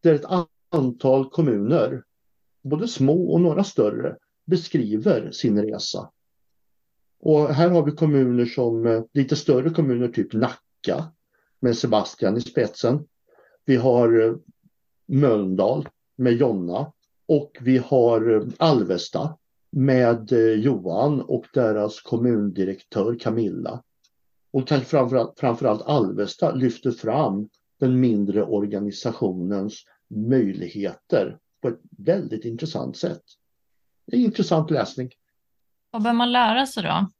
där ett antal kommuner, både små och några större, beskriver sin resa. Och här har vi kommuner som eh, lite större kommuner, typ Nacka med Sebastian i spetsen. Vi har eh, Mölndal med Jonna och vi har eh, Alvesta med Johan och deras kommundirektör Camilla. Och kanske framförallt, framförallt Alvesta lyfter fram den mindre organisationens möjligheter på ett väldigt intressant sätt. Det är intressant läsning. Vad bör man lära sig då?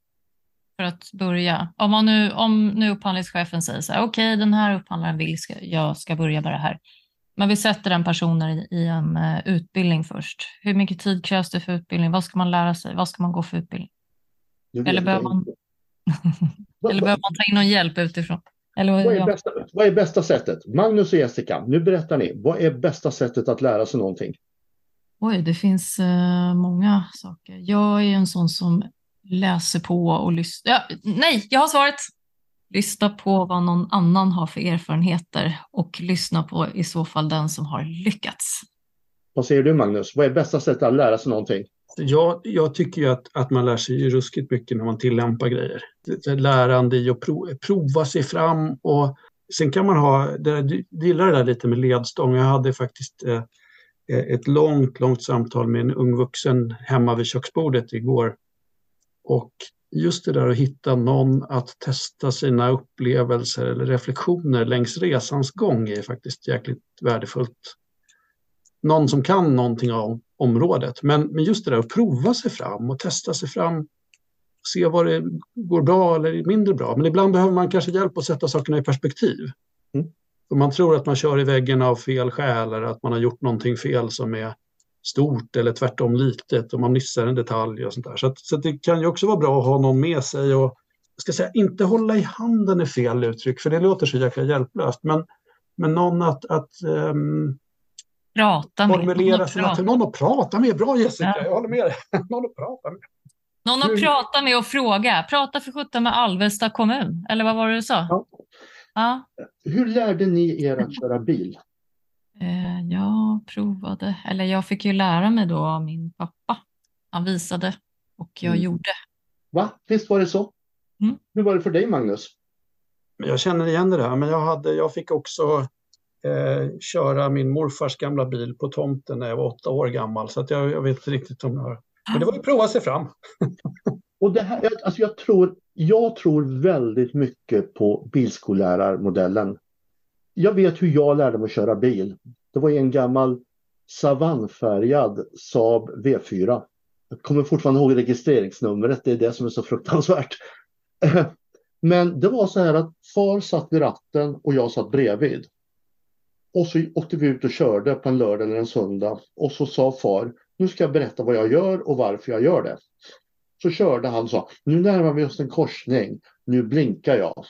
För att börja. Om, man nu, om nu upphandlingschefen säger så här, okej okay, den här upphandlaren vill ska, jag ska börja med det här. Men vi sätter den personen i, i en uh, utbildning först. Hur mycket tid krävs det för utbildning? Vad ska man lära sig? Vad ska man gå för utbildning? Eller behöver man, Eller behöver man ta in någon hjälp utifrån? Eller vad, är bästa, vad är bästa sättet? Magnus och Jessica, nu berättar ni. Vad är bästa sättet att lära sig någonting? Oj, det finns uh, många saker. Jag är en sån som läser på och lyssnar. Ja, nej, jag har svaret. Lyssna på vad någon annan har för erfarenheter och lyssna på i så fall den som har lyckats. Vad säger du Magnus? Vad är bästa sättet att lära sig någonting? Jag, jag tycker ju att, att man lär sig ruskigt mycket när man tillämpar grejer. Lärande i att prov, prova sig fram och sen kan man ha, det, du gillar det där lite med ledstång. Jag hade faktiskt eh, eh, ett långt, långt samtal med en ung vuxen hemma vid köksbordet igår. Och just det där att hitta någon att testa sina upplevelser eller reflektioner längs resans gång är faktiskt jäkligt värdefullt. Någon som kan någonting om området. Men, men just det där att prova sig fram och testa sig fram, se vad det går bra eller mindre bra. Men ibland behöver man kanske hjälp att sätta sakerna i perspektiv. Mm. Om man tror att man kör i väggen av fel skäl eller att man har gjort någonting fel som är stort eller tvärtom litet och man missar en detalj och sånt där. Så, att, så att det kan ju också vara bra att ha någon med sig och ska säga, inte hålla i handen är fel uttryck för det låter så jäkla hjälplöst. Men, men någon att, att um, prata med. Formulera sina prata. Någon att prata med. Bra Jessica, ja. jag håller med dig. Någon att prata med. Någon att prata med och fråga. Prata för sjutton med Alvesta kommun. Eller vad var det du sa? Ja. ja. Hur lärde ni er att köra bil? Eh, jag provade, eller jag fick ju lära mig då av min pappa. Han visade och jag mm. gjorde. Va? Visst var det så? Mm. Hur var det för dig Magnus? Jag känner igen det där, men jag, hade, jag fick också eh, köra min morfars gamla bil på tomten när jag var åtta år gammal. Så att jag, jag vet inte riktigt om jag har... Men det var ju prova sig fram. Och det här, alltså jag, tror, jag tror väldigt mycket på bilskollärarmodellen. Jag vet hur jag lärde mig att köra bil. Det var en gammal savannfärgad Saab V4. Jag kommer fortfarande ihåg registreringsnumret, det är det som är så fruktansvärt. Men det var så här att far satt vid ratten och jag satt bredvid. Och så åkte vi ut och körde på en lördag eller en söndag och så sa far, nu ska jag berätta vad jag gör och varför jag gör det. Så körde han och sa, nu närmar vi oss en korsning, nu blinkar jag,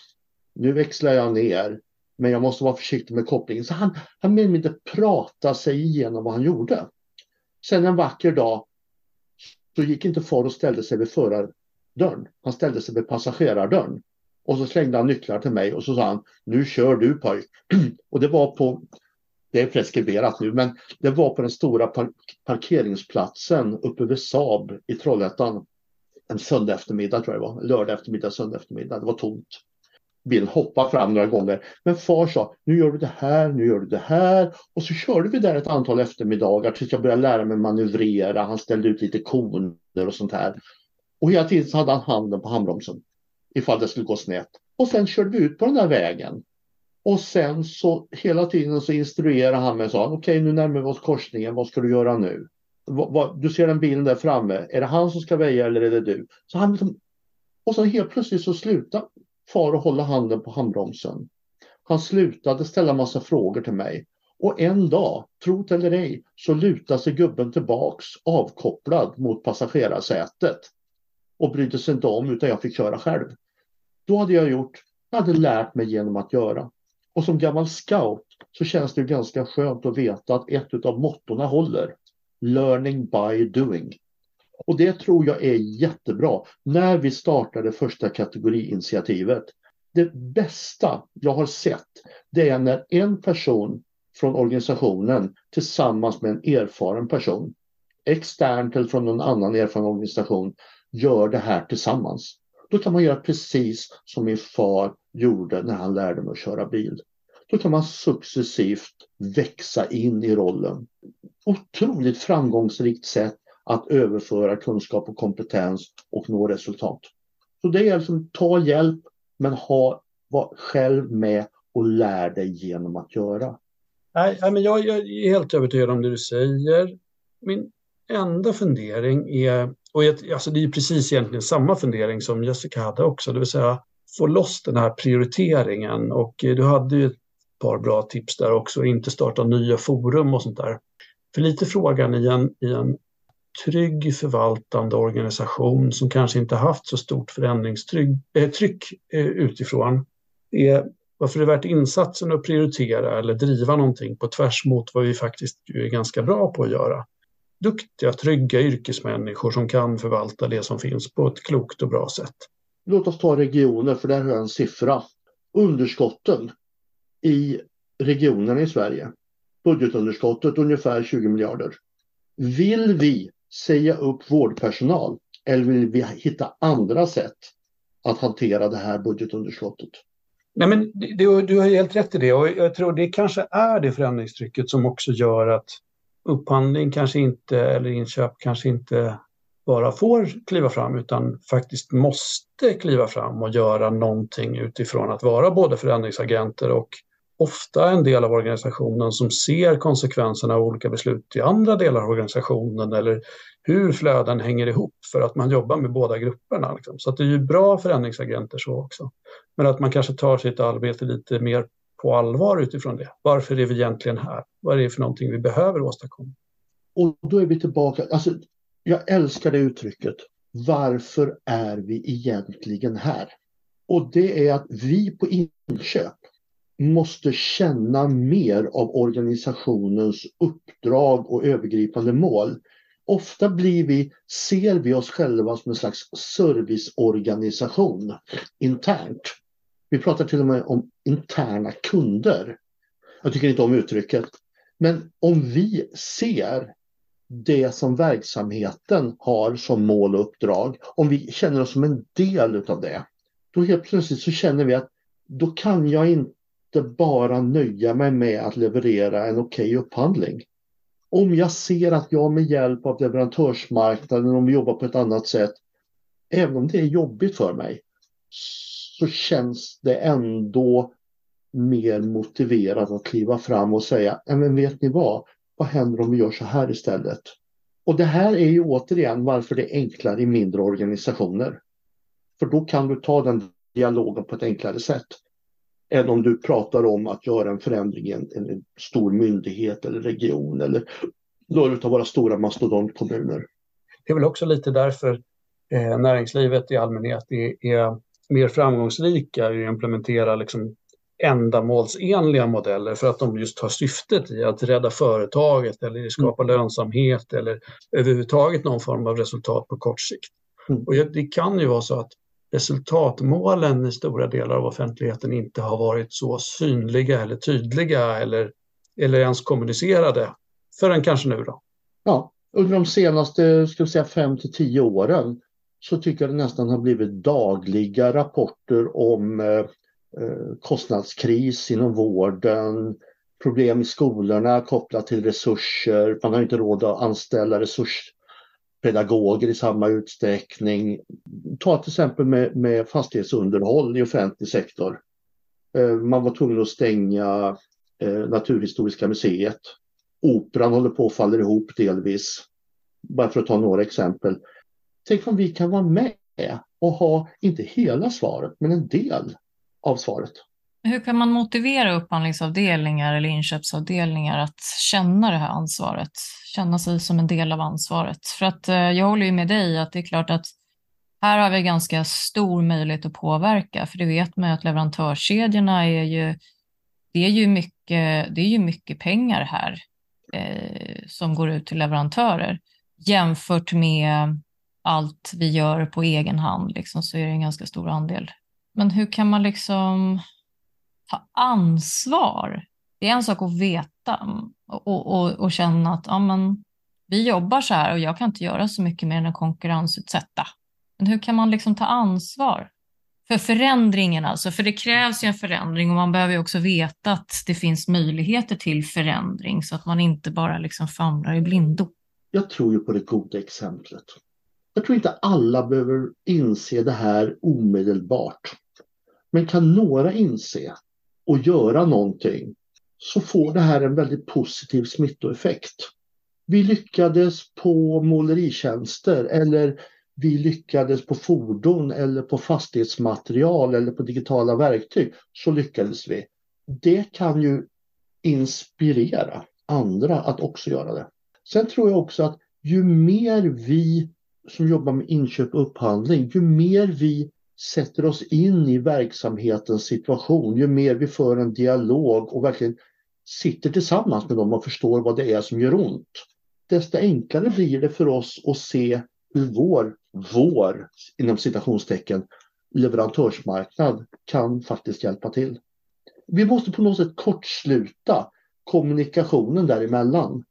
nu växlar jag ner, men jag måste vara försiktig med kopplingen. Så han, han mer eller mindre pratade sig igenom vad han gjorde. Sen en vacker dag så gick inte far och ställde sig vid förardörren, han ställde sig vid passagerardörren. Och så slängde han nycklar till mig och så sa han, nu kör du pojk. och det var på, det är preskriberat nu, men det var på den stora park parkeringsplatsen uppe vid Saab i Trollhättan. En söndag eftermiddag tror jag det var, lördag eftermiddag, söndag eftermiddag. Det var tomt. Bilen hoppade fram några gånger. Men far sa, nu gör du det här, nu gör du det här. Och så körde vi där ett antal eftermiddagar tills jag började lära mig manövrera. Han ställde ut lite koner och sånt här. Och hela tiden så hade han handen på handbromsen ifall det skulle gå snett. Och sen körde vi ut på den där vägen. Och sen så hela tiden så instruerade han mig och sa okej okay, nu närmar vi oss korsningen, vad ska du göra nu? Du ser den bilen där framme, är det han som ska väja eller är det du? Så han liksom, och så helt plötsligt så slutade far att hålla handen på handbromsen. Han slutade ställa massa frågor till mig. Och en dag, tro det eller ej, så lutade sig gubben tillbaks avkopplad mot passagerarsätet och brydde sig inte om utan jag fick köra själv. Då hade jag gjort, jag hade lärt mig genom att göra. Och som gammal scout så känns det ganska skönt att veta att ett av mottorna håller. Learning by doing. Och det tror jag är jättebra. När vi startade första kategoriinitiativet. Det bästa jag har sett det är när en person från organisationen tillsammans med en erfaren person, externt eller från någon annan erfaren organisation, gör det här tillsammans. Då kan man göra precis som min far gjorde när han lärde mig att köra bil. Då kan man successivt växa in i rollen. Otroligt framgångsrikt sätt att överföra kunskap och kompetens och nå resultat. Så det är liksom ta hjälp men ha, var själv med och lär dig genom att göra. Nej, men jag, jag är helt övertygad om det du säger. Min enda fundering är, och jag, alltså det är precis egentligen samma fundering som Jessica hade också, det vill säga få loss den här prioriteringen och eh, du hade ju ett par bra tips där också, inte starta nya forum och sånt där. För lite frågan i en, i en trygg förvaltande organisation som kanske inte haft så stort förändringstryck eh, eh utifrån är varför det är värt insatsen att prioritera eller driva någonting på tvärs mot vad vi faktiskt är ganska bra på att göra. Duktiga, trygga yrkesmänniskor som kan förvalta det som finns på ett klokt och bra sätt. Låt oss ta regioner, för där har jag en siffra. Underskotten i regionerna i Sverige, budgetunderskottet ungefär 20 miljarder. Vill vi säga upp vårdpersonal eller vill vi hitta andra sätt att hantera det här budgetunderskottet? Nej, men du, du har helt rätt i det och jag tror det kanske är det förändringstrycket som också gör att upphandling kanske inte, eller inköp kanske inte bara får kliva fram utan faktiskt måste kliva fram och göra någonting utifrån att vara både förändringsagenter och ofta en del av organisationen som ser konsekvenserna av olika beslut i andra delar av organisationen eller hur flöden hänger ihop för att man jobbar med båda grupperna. Liksom. Så det är ju bra förändringsagenter så också. Men att man kanske tar sitt arbete lite mer på allvar utifrån det. Varför är vi egentligen här? Vad är det för någonting vi behöver åstadkomma? Och då är vi tillbaka, alltså, jag älskar det uttrycket. Varför är vi egentligen här? Och det är att vi på inköp måste känna mer av organisationens uppdrag och övergripande mål. Ofta blir vi, ser vi oss själva som en slags serviceorganisation internt. Vi pratar till och med om interna kunder. Jag tycker inte om uttrycket. Men om vi ser det som verksamheten har som mål och uppdrag, om vi känner oss som en del av det, då helt plötsligt så känner vi att då kan jag inte bara nöja mig med att leverera en okej okay upphandling. Om jag ser att jag med hjälp av leverantörsmarknaden, om vi jobbar på ett annat sätt, även om det är jobbigt för mig, så känns det ändå mer motiverat att kliva fram och säga, men vet ni vad, vad händer om vi gör så här istället? Och det här är ju återigen varför det är enklare i mindre organisationer. För då kan du ta den dialogen på ett enklare sätt än om du pratar om att göra en förändring i en, en stor myndighet eller region eller några av våra stora mastodontkommuner. Det är väl också lite därför eh, näringslivet i allmänhet är, är mer framgångsrika i att implementera liksom ändamålsenliga modeller för att de just har syftet i att rädda företaget eller skapa mm. lönsamhet eller överhuvudtaget någon form av resultat på kort sikt. Mm. Och det kan ju vara så att resultatmålen i stora delar av offentligheten inte har varit så synliga eller tydliga eller, eller ens kommunicerade förrän kanske nu då. Ja, under de senaste ska säga, fem till tio åren så tycker jag det nästan har blivit dagliga rapporter om eh, eh, kostnadskris inom vården, problem i skolorna kopplat till resurser. Man har inte råd att anställa resurspedagoger i samma utsträckning. Ta till exempel med, med fastighetsunderhåll i offentlig sektor. Eh, man var tvungen att stänga eh, Naturhistoriska museet. Operan håller på att falla ihop delvis. Bara för att ta några exempel. Tänk om vi kan vara med och ha, inte hela svaret, men en del av svaret. Hur kan man motivera upphandlingsavdelningar eller inköpsavdelningar att känna det här ansvaret? Känna sig som en del av ansvaret? För att eh, jag håller ju med dig att det är klart att här har vi ganska stor möjlighet att påverka, för det vet man ju att leverantörskedjorna är ju, det är ju mycket, det är ju mycket pengar här eh, som går ut till leverantörer jämfört med allt vi gör på egen hand, liksom, så är det en ganska stor andel. Men hur kan man liksom ta ansvar Det är en sak att veta och, och, och känna att ja, men, vi jobbar så här och jag kan inte göra så mycket mer än att konkurrensutsätta. Men hur kan man liksom ta ansvar för förändringen alltså? För det krävs ju en förändring och man behöver också veta att det finns möjligheter till förändring så att man inte bara liksom famlar i blindo. Jag tror ju på det goda exemplet. Jag tror inte alla behöver inse det här omedelbart. Men kan några inse och göra någonting så får det här en väldigt positiv smittoeffekt. Vi lyckades på måleritjänster eller vi lyckades på fordon eller på fastighetsmaterial eller på digitala verktyg så lyckades vi. Det kan ju inspirera andra att också göra det. Sen tror jag också att ju mer vi som jobbar med inköp och upphandling, ju mer vi sätter oss in i verksamhetens situation, ju mer vi för en dialog och verkligen sitter tillsammans med dem och förstår vad det är som gör ont, desto enklare blir det för oss att se hur vår, vår inom citationstecken, leverantörsmarknad kan faktiskt hjälpa till. Vi måste på något sätt kortsluta kommunikationen däremellan.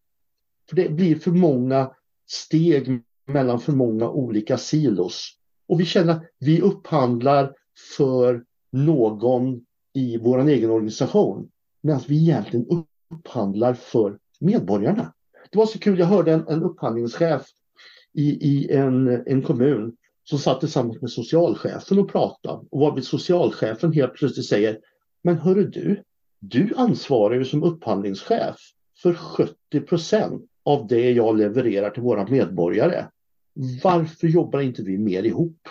För det blir för många steg mellan för många olika silos. Och vi känner att vi upphandlar för någon i vår egen organisation medan vi egentligen upphandlar för medborgarna. Det var så kul, jag hörde en, en upphandlingschef i, i en, en kommun som satt tillsammans med socialchefen och pratade och varvid socialchefen helt plötsligt säger Men hörru du, du ansvarar ju som upphandlingschef för 70 procent av det jag levererar till våra medborgare. Varför jobbar inte vi mer ihop?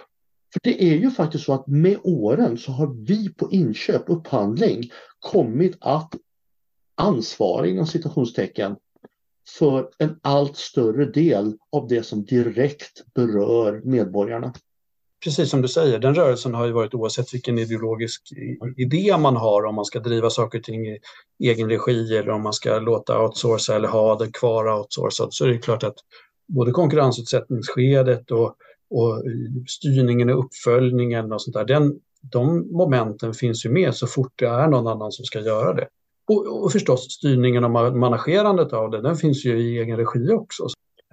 För det är ju faktiskt så att med åren så har vi på inköp, upphandling, kommit att ansvara inom citationstecken för en allt större del av det som direkt berör medborgarna. Precis som du säger, den rörelsen har ju varit oavsett vilken ideologisk idé man har, om man ska driva saker och ting i egen regi eller om man ska låta outsourca eller ha det kvar outsourcat, så är det klart att både konkurrensutsättningsskedet och, och styrningen och uppföljningen och sånt där, den, de momenten finns ju med så fort det är någon annan som ska göra det. Och, och förstås styrningen och managerandet av det, den finns ju i egen regi också.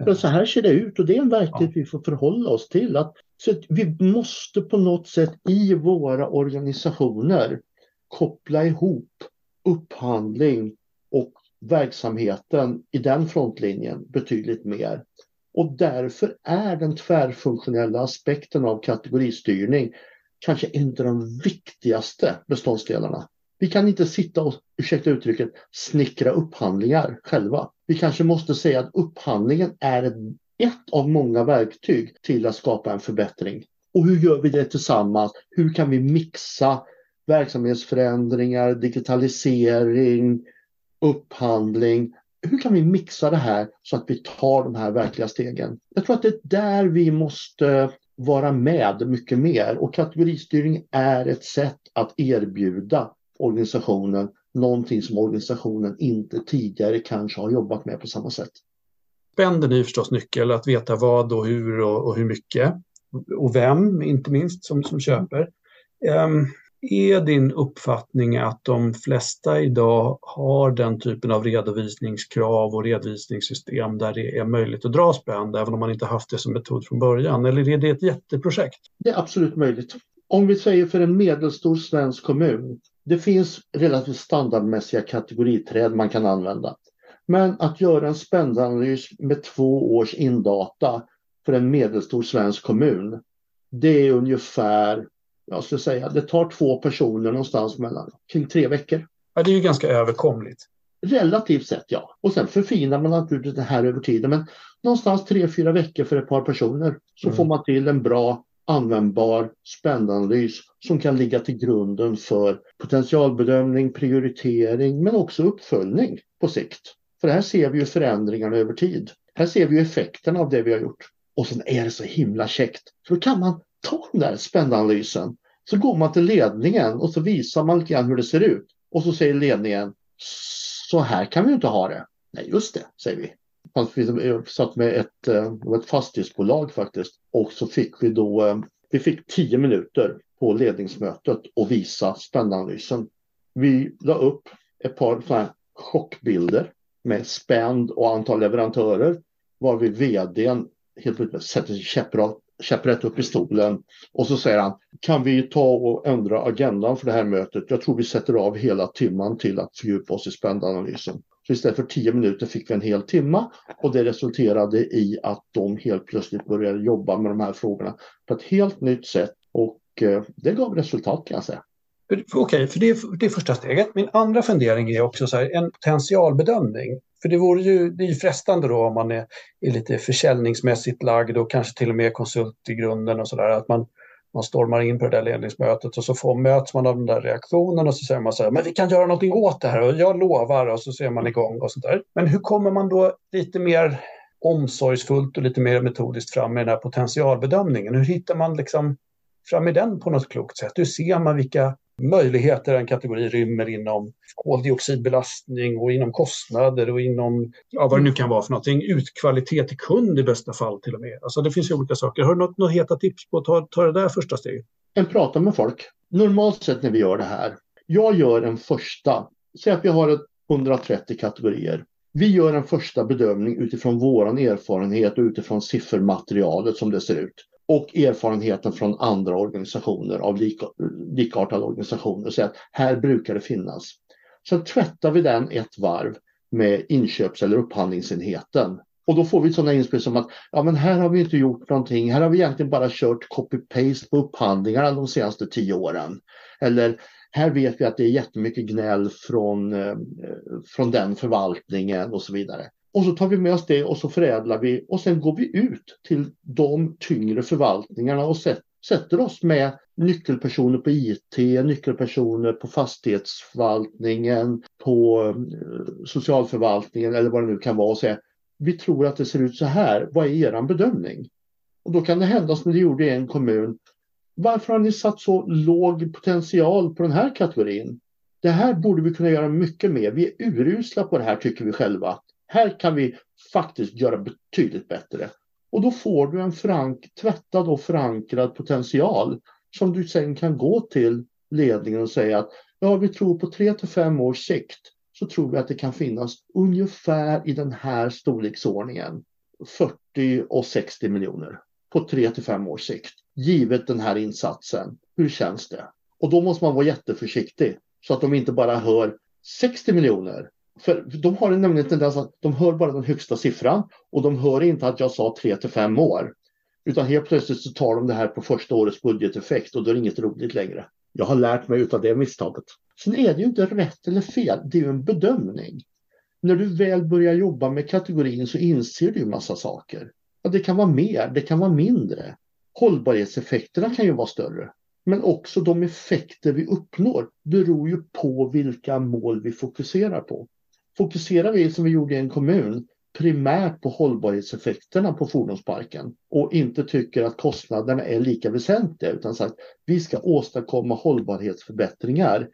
Men så här ser det ut och det är en verklighet ja. vi får förhålla oss till. Att, så att vi måste på något sätt i våra organisationer koppla ihop upphandling och verksamheten i den frontlinjen betydligt mer. Och därför är den tvärfunktionella aspekten av kategoristyrning kanske en av de viktigaste beståndsdelarna. Vi kan inte sitta och, ursäkta uttrycket, snickra upphandlingar själva. Vi kanske måste säga att upphandlingen är ett ett av många verktyg till att skapa en förbättring. Och hur gör vi det tillsammans? Hur kan vi mixa verksamhetsförändringar, digitalisering, upphandling? Hur kan vi mixa det här så att vi tar de här verkliga stegen? Jag tror att det är där vi måste vara med mycket mer och kategoristyrning är ett sätt att erbjuda organisationen någonting som organisationen inte tidigare kanske har jobbat med på samma sätt. Spenden är förstås nyckel, att veta vad och hur och, och hur mycket. Och vem, inte minst, som, som köper. Um, är din uppfattning att de flesta idag har den typen av redovisningskrav och redovisningssystem där det är möjligt att dra spänn, även om man inte haft det som metod från början? Eller är det ett jätteprojekt? Det är absolut möjligt. Om vi säger för en medelstor svensk kommun det finns relativt standardmässiga kategoriträd man kan använda. Men att göra en spändanalys med två års indata för en medelstor svensk kommun, det är ungefär, jag skulle säga, det tar två personer någonstans mellan kring tre veckor. Ja, det är ju ganska överkomligt. Relativt sett, ja. Och sen förfinar man naturligtvis det här över tiden. Men någonstans tre, fyra veckor för ett par personer så mm. får man till en bra användbar spändanalys som kan ligga till grunden för potentialbedömning, prioritering men också uppföljning på sikt. För här ser vi ju förändringarna över tid. Här ser vi ju effekterna av det vi har gjort. Och sen är det så himla käckt. För då kan man ta den där spännanalysen. Så går man till ledningen och så visar man lite grann hur det ser ut. Och så säger ledningen så här kan vi inte ha det. Nej, just det, säger vi. Vi satt med ett, eh, ett fastighetsbolag faktiskt och så fick vi då, eh, vi fick tio minuter på ledningsmötet och visa spännanalysen. Vi la upp ett par chockbilder med spänd och antal leverantörer varvid vdn helt plötsligt sätter sig käpprätt, käpprätt upp i stolen och så säger han kan vi ta och ändra agendan för det här mötet? Jag tror vi sätter av hela timman till att fördjupa oss i spändanalysen. Så istället för tio minuter fick vi en hel timma och det resulterade i att de helt plötsligt började jobba med de här frågorna på ett helt nytt sätt och eh, det gav resultat kan jag säga. Okej, okay, för det är, det är första steget. Min andra fundering är också så här, en potentialbedömning. För det vore ju, det är ju frestande då om man är, är lite försäljningsmässigt lagd och kanske till och med konsult i grunden och sådär, att man, man stormar in på det där ledningsmötet och så får, möts man av den där reaktionen och så säger man så här, men vi kan göra någonting åt det här och jag lovar och så ser man igång och sådär. Men hur kommer man då lite mer omsorgsfullt och lite mer metodiskt fram med den här potentialbedömningen? Hur hittar man liksom fram i den på något klokt sätt? Hur ser man vilka möjligheter en kategori rymmer inom koldioxidbelastning och inom kostnader och inom ja, vad det nu kan vara för någonting. Utkvalitet till kund i bästa fall till och med. Alltså det finns ju olika saker. Har du något, något heta tips på att ta, ta det där första steget? En prata med folk. Normalt sett när vi gör det här. Jag gör en första. Säg att vi har 130 kategorier. Vi gör en första bedömning utifrån vår erfarenhet och utifrån siffermaterialet som det ser ut och erfarenheten från andra organisationer av lik, likartade organisationer. Så att här brukar det finnas. Sen tvättar vi den ett varv med inköps eller upphandlingsenheten. Och då får vi sådana inspel som att ja, men här har vi inte gjort någonting. Här har vi egentligen bara kört copy-paste på upphandlingarna de senaste tio åren. Eller här vet vi att det är jättemycket gnäll från, eh, från den förvaltningen och så vidare. Och så tar vi med oss det och så förädlar vi och sen går vi ut till de tyngre förvaltningarna och sätter oss med nyckelpersoner på IT, nyckelpersoner på fastighetsförvaltningen, på eh, socialförvaltningen eller vad det nu kan vara och säga vi tror att det ser ut så här, vad är er bedömning? Och då kan det hända som det gjorde i en kommun. Varför har ni satt så låg potential på den här kategorin? Det här borde vi kunna göra mycket mer. Vi är urusla på det här tycker vi själva. Här kan vi faktiskt göra betydligt bättre. Och då får du en förank, tvättad och förankrad potential som du sen kan gå till ledningen och säga att ja, vi tror på tre till fem års sikt så tror vi att det kan finnas ungefär i den här storleksordningen 40 och 60 miljoner på tre till fem års sikt. Givet den här insatsen, hur känns det? Och då måste man vara jätteförsiktig så att de inte bara hör 60 miljoner för de har nämligen en tendens att de hör bara den högsta siffran och de hör inte att jag sa 3 till 5 år. Utan helt plötsligt så tar de det här på första årets budgeteffekt och då är det inget roligt längre. Jag har lärt mig av det misstaget. Sen är det ju inte rätt eller fel, det är ju en bedömning. När du väl börjar jobba med kategorin så inser du en massa saker. Ja, det kan vara mer, det kan vara mindre. Hållbarhetseffekterna kan ju vara större. Men också de effekter vi uppnår beror ju på vilka mål vi fokuserar på. Fokuserar vi som vi gjorde i en kommun primärt på hållbarhetseffekterna på fordonsparken och inte tycker att kostnaderna är lika väsentliga utan sagt vi ska åstadkomma hållbarhetsförbättringar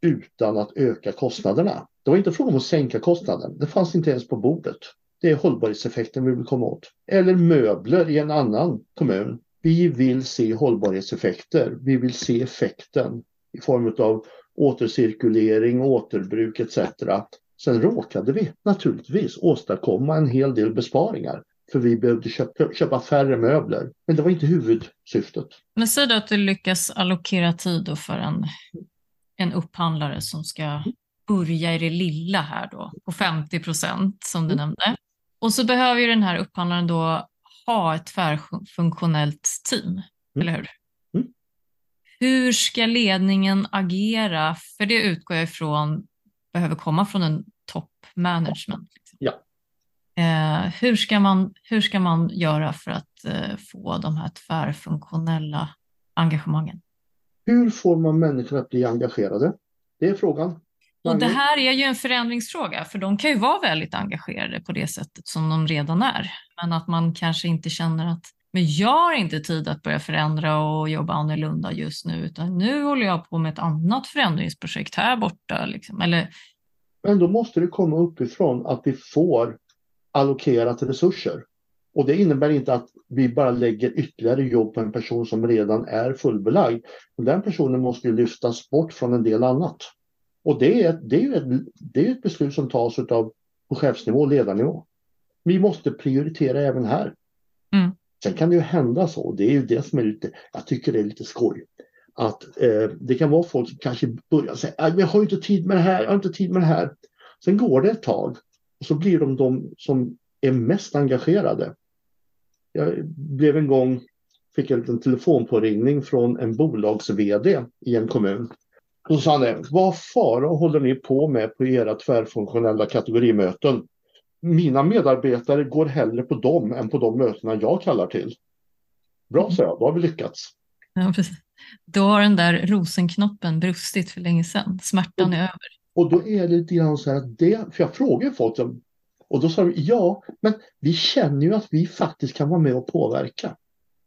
utan att öka kostnaderna. Det var inte frågan om att sänka kostnaden. Det fanns inte ens på bordet. Det är hållbarhetseffekten vi vill komma åt. Eller möbler i en annan kommun. Vi vill se hållbarhetseffekter. Vi vill se effekten i form av återcirkulering, återbruk etc. Sen råkade vi naturligtvis åstadkomma en hel del besparingar för vi behövde köpa, köpa färre möbler. Men det var inte huvudsyftet. Men säg då att du lyckas allokera tid för en, en upphandlare som ska börja i det lilla här då, på 50 procent som du mm. nämnde. Och så behöver ju den här upphandlaren då ha ett tvärfunktionellt team, mm. eller hur? Mm. Hur ska ledningen agera? För det utgår jag ifrån behöver komma från en top management. Liksom. Ja. Eh, hur, ska man, hur ska man göra för att eh, få de här tvärfunktionella engagemangen? Hur får man människor att bli engagerade? Det är frågan. Och det här är ju en förändringsfråga, för de kan ju vara väldigt engagerade på det sättet som de redan är. Men att man kanske inte känner att men jag har inte tid att börja förändra och jobba annorlunda just nu, utan nu håller jag på med ett annat förändringsprojekt här borta. Liksom. Eller... Men då måste det komma uppifrån att vi får allokerat resurser. Och det innebär inte att vi bara lägger ytterligare jobb på en person som redan är fullbelagd. Den personen måste lyftas bort från en del annat. Och det är, det är ju ett, det är ett beslut som tas av på chefsnivå och ledarnivå. Vi måste prioritera även här. Mm. Sen kan det ju hända så, det är ju det som är lite, jag tycker det är lite skoj. Att eh, det kan vara folk som kanske börjar säga, jag har inte tid med det här, jag har inte tid med det här. Sen går det ett tag och så blir de de som är mest engagerade. Jag blev en gång, fick en liten telefonpåringning från en bolags-VD i en kommun. Och så sa han det, vad fara håller ni på med på era tvärfunktionella kategorimöten? Mina medarbetare går hellre på dem än på de mötena jag kallar till. Bra, sa jag, då har vi lyckats. Ja, precis. Då har den där rosenknoppen brustit för länge sedan. Smärtan är över. Och då är det lite grann så här att det, för jag frågar folk och då sa de ja, men vi känner ju att vi faktiskt kan vara med och påverka.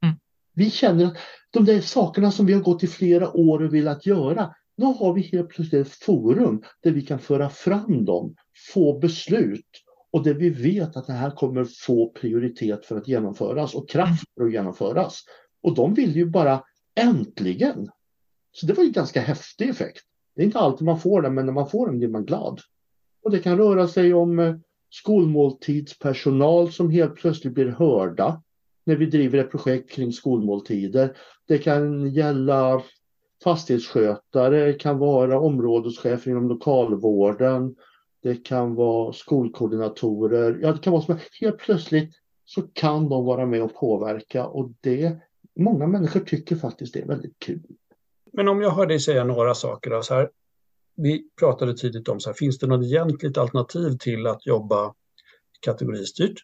Mm. Vi känner att de där sakerna som vi har gått i flera år och velat göra, nu har vi helt plötsligt ett forum där vi kan föra fram dem, få beslut och det vi vet att det här kommer få prioritet för att genomföras och kraft för att genomföras. Och de vill ju bara äntligen. Så det var ju en ganska häftig effekt. Det är inte alltid man får den, men när man får den blir man glad. Och det kan röra sig om eh, skolmåltidspersonal som helt plötsligt blir hörda när vi driver ett projekt kring skolmåltider. Det kan gälla fastighetsskötare, det kan vara områdeschefer inom lokalvården, det kan vara skolkoordinatorer. Ja, det kan vara som helt plötsligt så kan de vara med och påverka och det många människor tycker faktiskt det är väldigt kul. Men om jag hör dig säga några saker då, så här, vi pratade tidigt om så här, finns det något egentligt alternativ till att jobba kategoristyrt?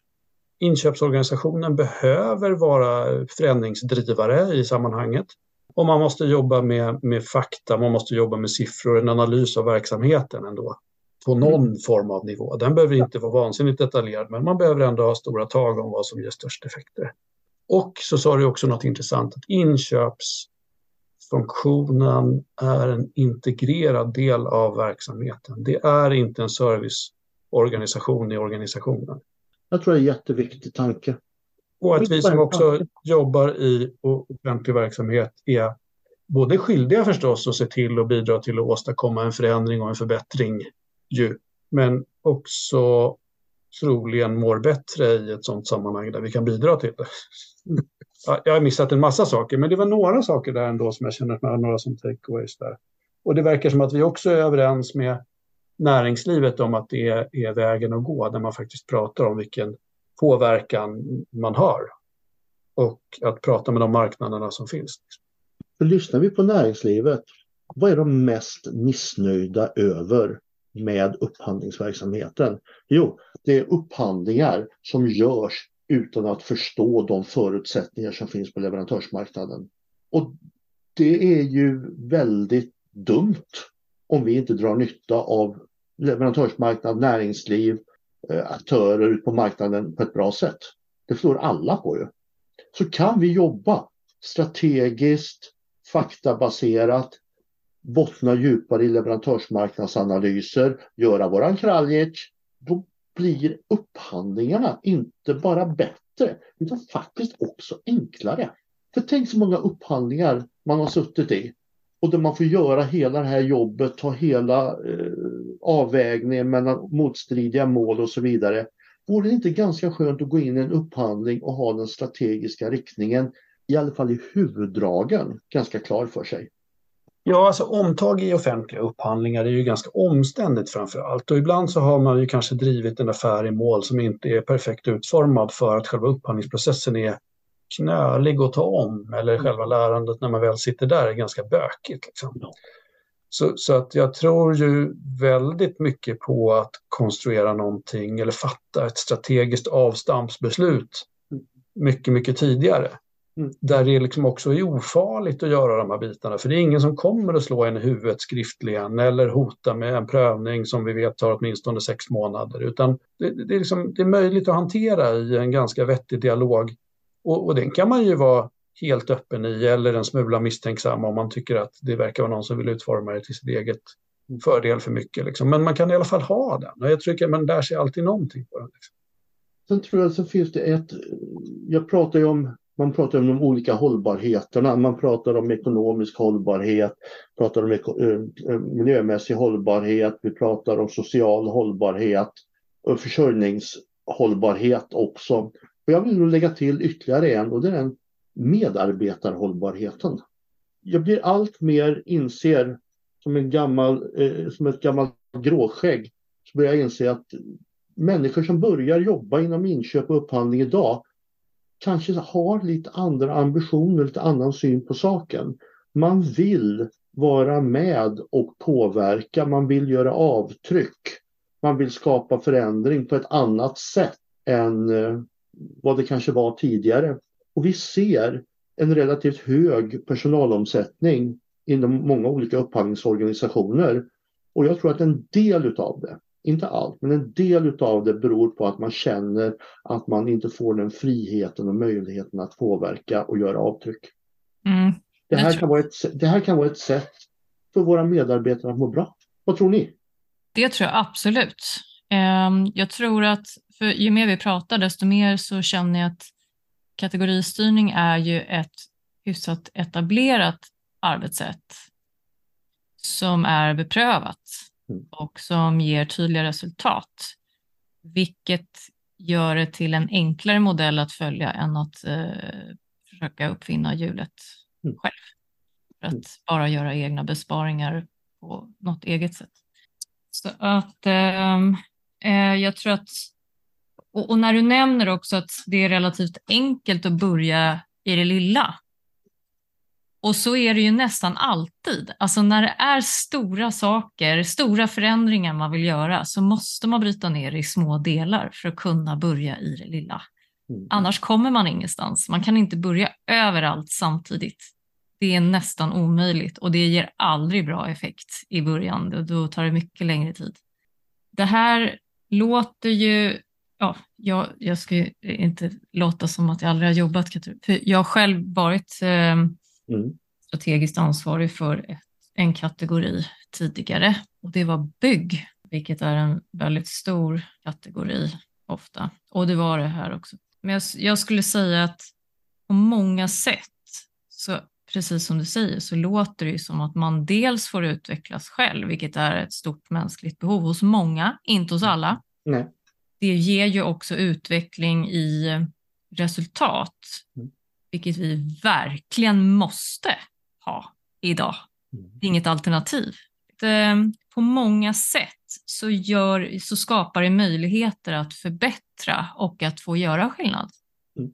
Inköpsorganisationen behöver vara förändringsdrivare i sammanhanget. Och man måste jobba med, med fakta, man måste jobba med siffror, en analys av verksamheten ändå. På någon mm. form av nivå. Den behöver inte vara vansinnigt detaljerad, men man behöver ändå ha stora tag om vad som ger störst effekter. Och så sa du också något intressant, att inköps funktionen är en integrerad del av verksamheten. Det är inte en serviceorganisation i organisationen. Jag tror det är en jätteviktig tanke. Och att vi som också jobbar i offentlig verksamhet är både skyldiga förstås att se till och bidra till att åstadkomma en förändring och en förbättring ju, men också troligen mår bättre i ett sådant sammanhang där vi kan bidra till det. Jag har missat en massa saker, men det var några saker där ändå som jag känner att har några som takeaways där. Och det verkar som att vi också är överens med näringslivet om att det är, är vägen att gå, där man faktiskt pratar om vilken påverkan man har. Och att prata med de marknaderna som finns. För lyssnar vi på näringslivet, vad är de mest missnöjda över med upphandlingsverksamheten? Jo, det är upphandlingar som görs utan att förstå de förutsättningar som finns på leverantörsmarknaden. Och det är ju väldigt dumt om vi inte drar nytta av leverantörsmarknad, näringsliv, eh, aktörer ut på marknaden på ett bra sätt. Det förstår alla på ju. Så kan vi jobba strategiskt, faktabaserat, bottna djupare i leverantörsmarknadsanalyser, göra våran kraljic, då blir upphandlingarna inte bara bättre utan faktiskt också enklare. För tänk så många upphandlingar man har suttit i och där man får göra hela det här jobbet, ta hela eh, avvägningen mellan motstridiga mål och så vidare. Vore det inte ganska skönt att gå in i en upphandling och ha den strategiska riktningen, i alla fall i huvuddragen, ganska klar för sig? Ja, alltså omtag i offentliga upphandlingar är ju ganska omständigt framför allt. Och ibland så har man ju kanske drivit en affär i mål som inte är perfekt utformad för att själva upphandlingsprocessen är knölig att ta om eller mm. själva lärandet när man väl sitter där är ganska bökigt. Liksom. Så, så, att jag tror ju väldigt mycket på att konstruera någonting eller fatta ett strategiskt avstampsbeslut mm. mycket, mycket tidigare. Mm. Där det liksom också är ofarligt att göra de här bitarna. För det är ingen som kommer att slå en i huvudet skriftligen eller hota med en prövning som vi vet tar åtminstone sex månader. Utan det, det, är, liksom, det är möjligt att hantera i en ganska vettig dialog. Och, och den kan man ju vara helt öppen i eller en smula misstänksam om man tycker att det verkar vara någon som vill utforma det till sitt eget mm. fördel för mycket. Liksom. Men man kan i alla fall ha den. Och jag tycker att man lär sig alltid någonting på den. Liksom. Sen tror jag så finns det ett, jag pratar ju om man pratar om de olika hållbarheterna. Man pratar om ekonomisk hållbarhet, pratar om eh, eh, miljömässig hållbarhet, vi pratar om social hållbarhet och försörjningshållbarhet också. Och jag vill lägga till ytterligare en och det är den medarbetarhållbarheten. Jag blir allt mer inser som, en gammal, eh, som ett gammalt gråskägg så börjar jag inse att människor som börjar jobba inom inköp och upphandling idag kanske har lite andra ambitioner, lite annan syn på saken. Man vill vara med och påverka, man vill göra avtryck. Man vill skapa förändring på ett annat sätt än eh, vad det kanske var tidigare. Och vi ser en relativt hög personalomsättning inom många olika upphandlingsorganisationer. Och jag tror att en del utav det inte allt, men en del av det beror på att man känner att man inte får den friheten och möjligheten att påverka och göra avtryck. Mm, det, här kan vara ett, det här kan vara ett sätt för våra medarbetare att må bra. Vad tror ni? Det tror jag absolut. Ehm, jag tror att för ju mer vi pratar, desto mer så känner jag att kategoristyrning är ju ett hyfsat etablerat arbetssätt som är beprövat. Mm. och som ger tydliga resultat, vilket gör det till en enklare modell att följa än att eh, försöka uppfinna hjulet mm. själv. För att mm. bara göra egna besparingar på något eget sätt. Så att ehm, eh, jag tror att, och, och när du nämner också att det är relativt enkelt att börja i det lilla, och så är det ju nästan alltid. Alltså när det är stora saker, stora förändringar man vill göra så måste man bryta ner i små delar för att kunna börja i det lilla. Mm. Annars kommer man ingenstans. Man kan inte börja överallt samtidigt. Det är nästan omöjligt och det ger aldrig bra effekt i början. Då tar det mycket längre tid. Det här låter ju ja, jag, jag ska inte låta som att jag aldrig har jobbat, för jag har själv varit eh, mm. strategiskt ansvarig för ett, en kategori tidigare och det var bygg, vilket är en väldigt stor kategori ofta. Och det var det här också. Men jag, jag skulle säga att på många sätt, så precis som du säger, så låter det ju som att man dels får utvecklas själv, vilket är ett stort mänskligt behov hos många, inte hos alla. Nej. Det ger ju också utveckling i resultat. Mm vilket vi verkligen måste ha idag. Mm. Inget alternativ. Ehm, på många sätt så, gör, så skapar det möjligheter att förbättra och att få göra skillnad. Mm.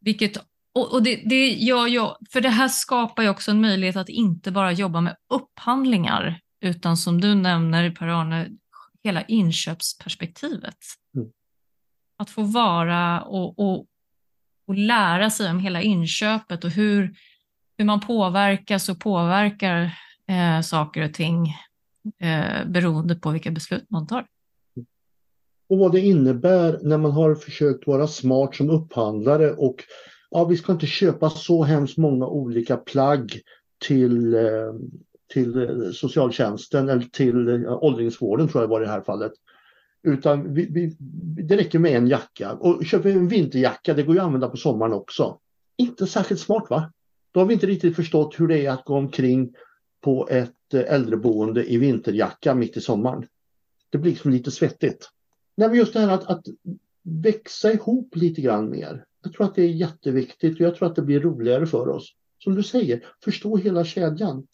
Vilket, och, och det, det gör ju, för det här skapar ju också en möjlighet att inte bara jobba med upphandlingar, utan som du nämner Per-Arne, hela inköpsperspektivet. Mm. Att få vara och, och, och lära sig om hela inköpet och hur, hur man påverkas och påverkar eh, saker och ting eh, beroende på vilka beslut man tar. Och vad det innebär när man har försökt vara smart som upphandlare och ja, vi ska inte köpa så hemskt många olika plagg till, eh, till eh, socialtjänsten eller till eh, åldringsvården tror jag var i det här fallet. Utan vi, vi, det räcker med en jacka. Och köper vi en vinterjacka, det går ju att använda på sommaren också. Inte särskilt smart va? Då har vi inte riktigt förstått hur det är att gå omkring på ett eh, äldreboende i vinterjacka mitt i sommaren. Det blir liksom lite svettigt. Nej, men just det här att, att växa ihop lite grann mer. Jag tror att det är jätteviktigt och jag tror att det blir roligare för oss. Som du säger, förstå hela kedjan.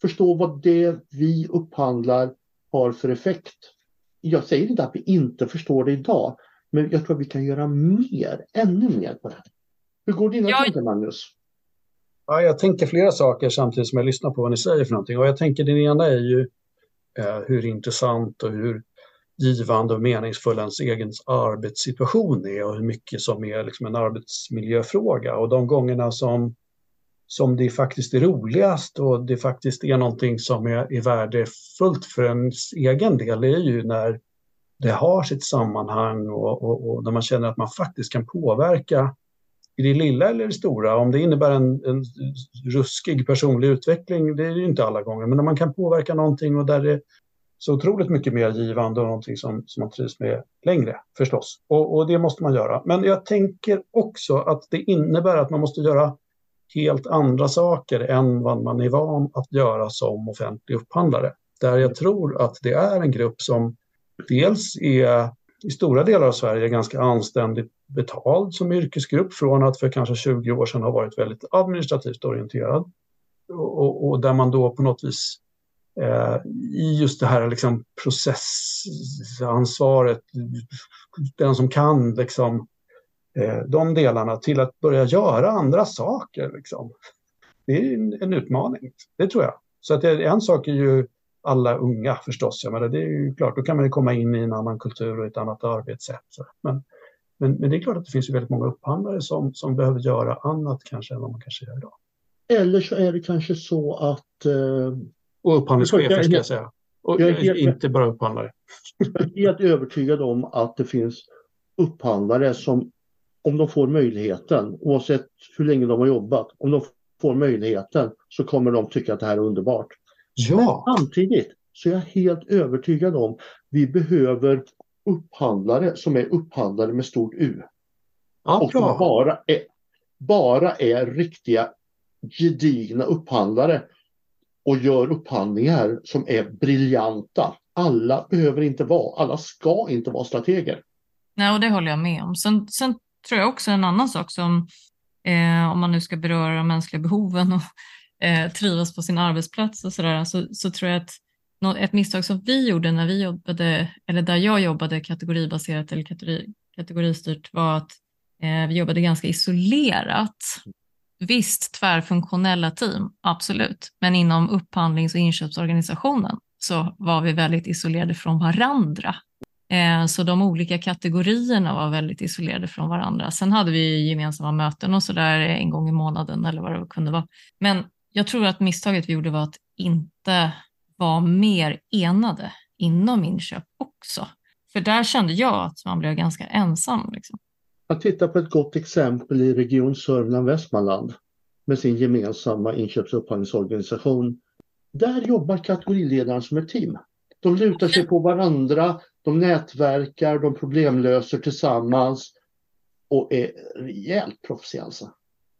Förstå vad det vi upphandlar har för effekt jag säger inte att vi inte förstår det idag, men jag tror att vi kan göra mer, ännu mer på det här. Hur går dina ja. tankar, Magnus? Ja, jag tänker flera saker samtidigt som jag lyssnar på vad ni säger för någonting. Och jag tänker den ena är ju eh, hur intressant och hur givande och meningsfull ens egen arbetssituation är och hur mycket som är liksom en arbetsmiljöfråga. Och de gångerna som som det faktiskt är roligast och det faktiskt är någonting som är, är värdefullt för ens egen del, är ju när det har sitt sammanhang och, och, och när man känner att man faktiskt kan påverka i det lilla eller det stora. Om det innebär en, en ruskig personlig utveckling, det är det ju inte alla gånger, men när man kan påverka någonting och där det så otroligt mycket mer givande och någonting som, som man trivs med längre förstås. Och, och det måste man göra. Men jag tänker också att det innebär att man måste göra helt andra saker än vad man är van att göra som offentlig upphandlare. Där jag tror att det är en grupp som dels är i stora delar av Sverige ganska anständigt betald som yrkesgrupp från att för kanske 20 år sedan ha varit väldigt administrativt orienterad. Och, och, och där man då på något vis eh, i just det här liksom processansvaret, den som kan liksom, de delarna till att börja göra andra saker. Liksom. Det är en, en utmaning, det tror jag. Så att det, en sak är ju alla unga förstås. Jag menar, det är ju klart, då kan man ju komma in i en annan kultur och ett annat arbetssätt. Men, men, men det är klart att det finns ju väldigt många upphandlare som, som behöver göra annat kanske än vad man kanske gör idag. Eller så är det kanske så att... Eh, och upphandlingschefer ska jag säga. Och jag helt, inte bara upphandlare. Jag är helt övertygad om att det finns upphandlare som om de får möjligheten, oavsett hur länge de har jobbat, om de får möjligheten så kommer de tycka att det här är underbart. Ja. Men samtidigt så är jag helt övertygad om att vi behöver upphandlare som är upphandlare med stort U. Ja, och som bara är, bara är riktiga gedigna upphandlare och gör upphandlingar som är briljanta. Alla behöver inte vara, alla ska inte vara strateger. Nej, och det håller jag med om. Sen, sen tror jag också en annan sak som, eh, om man nu ska beröra de mänskliga behoven och eh, trivas på sin arbetsplats och sådär, så, så tror jag att ett misstag som vi gjorde när vi jobbade, eller där jag jobbade kategoribaserat eller kategori, kategoristyrt var att eh, vi jobbade ganska isolerat. Visst, tvärfunktionella team, absolut, men inom upphandlings och inköpsorganisationen så var vi väldigt isolerade från varandra. Eh, så de olika kategorierna var väldigt isolerade från varandra. Sen hade vi gemensamma möten och så där en gång i månaden eller vad det kunde vara. Men jag tror att misstaget vi gjorde var att inte vara mer enade inom inköp också. För där kände jag att man blev ganska ensam. Liksom. Jag tittar på ett gott exempel i Region Sörmland-Västmanland med sin gemensamma inköps och upphandlingsorganisation. Där jobbar kategoriledaren som ett team. De lutar sig på varandra, de nätverkar, de problemlöser tillsammans och är rejält proffsiga alltså.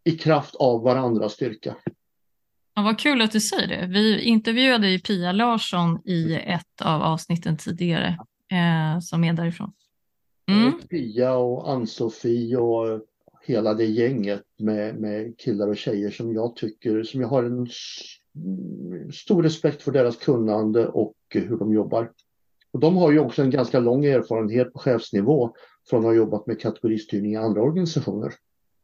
I kraft av varandras styrka. Ja, vad kul att du säger det. Vi intervjuade ju Pia Larsson i ett av avsnitten tidigare eh, som är därifrån. Mm. Pia och Ann-Sofie och hela det gänget med, med killar och tjejer som jag tycker, som jag har en stor respekt för deras kunnande och hur de jobbar. Och de har ju också en ganska lång erfarenhet på chefsnivå från att ha jobbat med kategoristyrning i andra organisationer.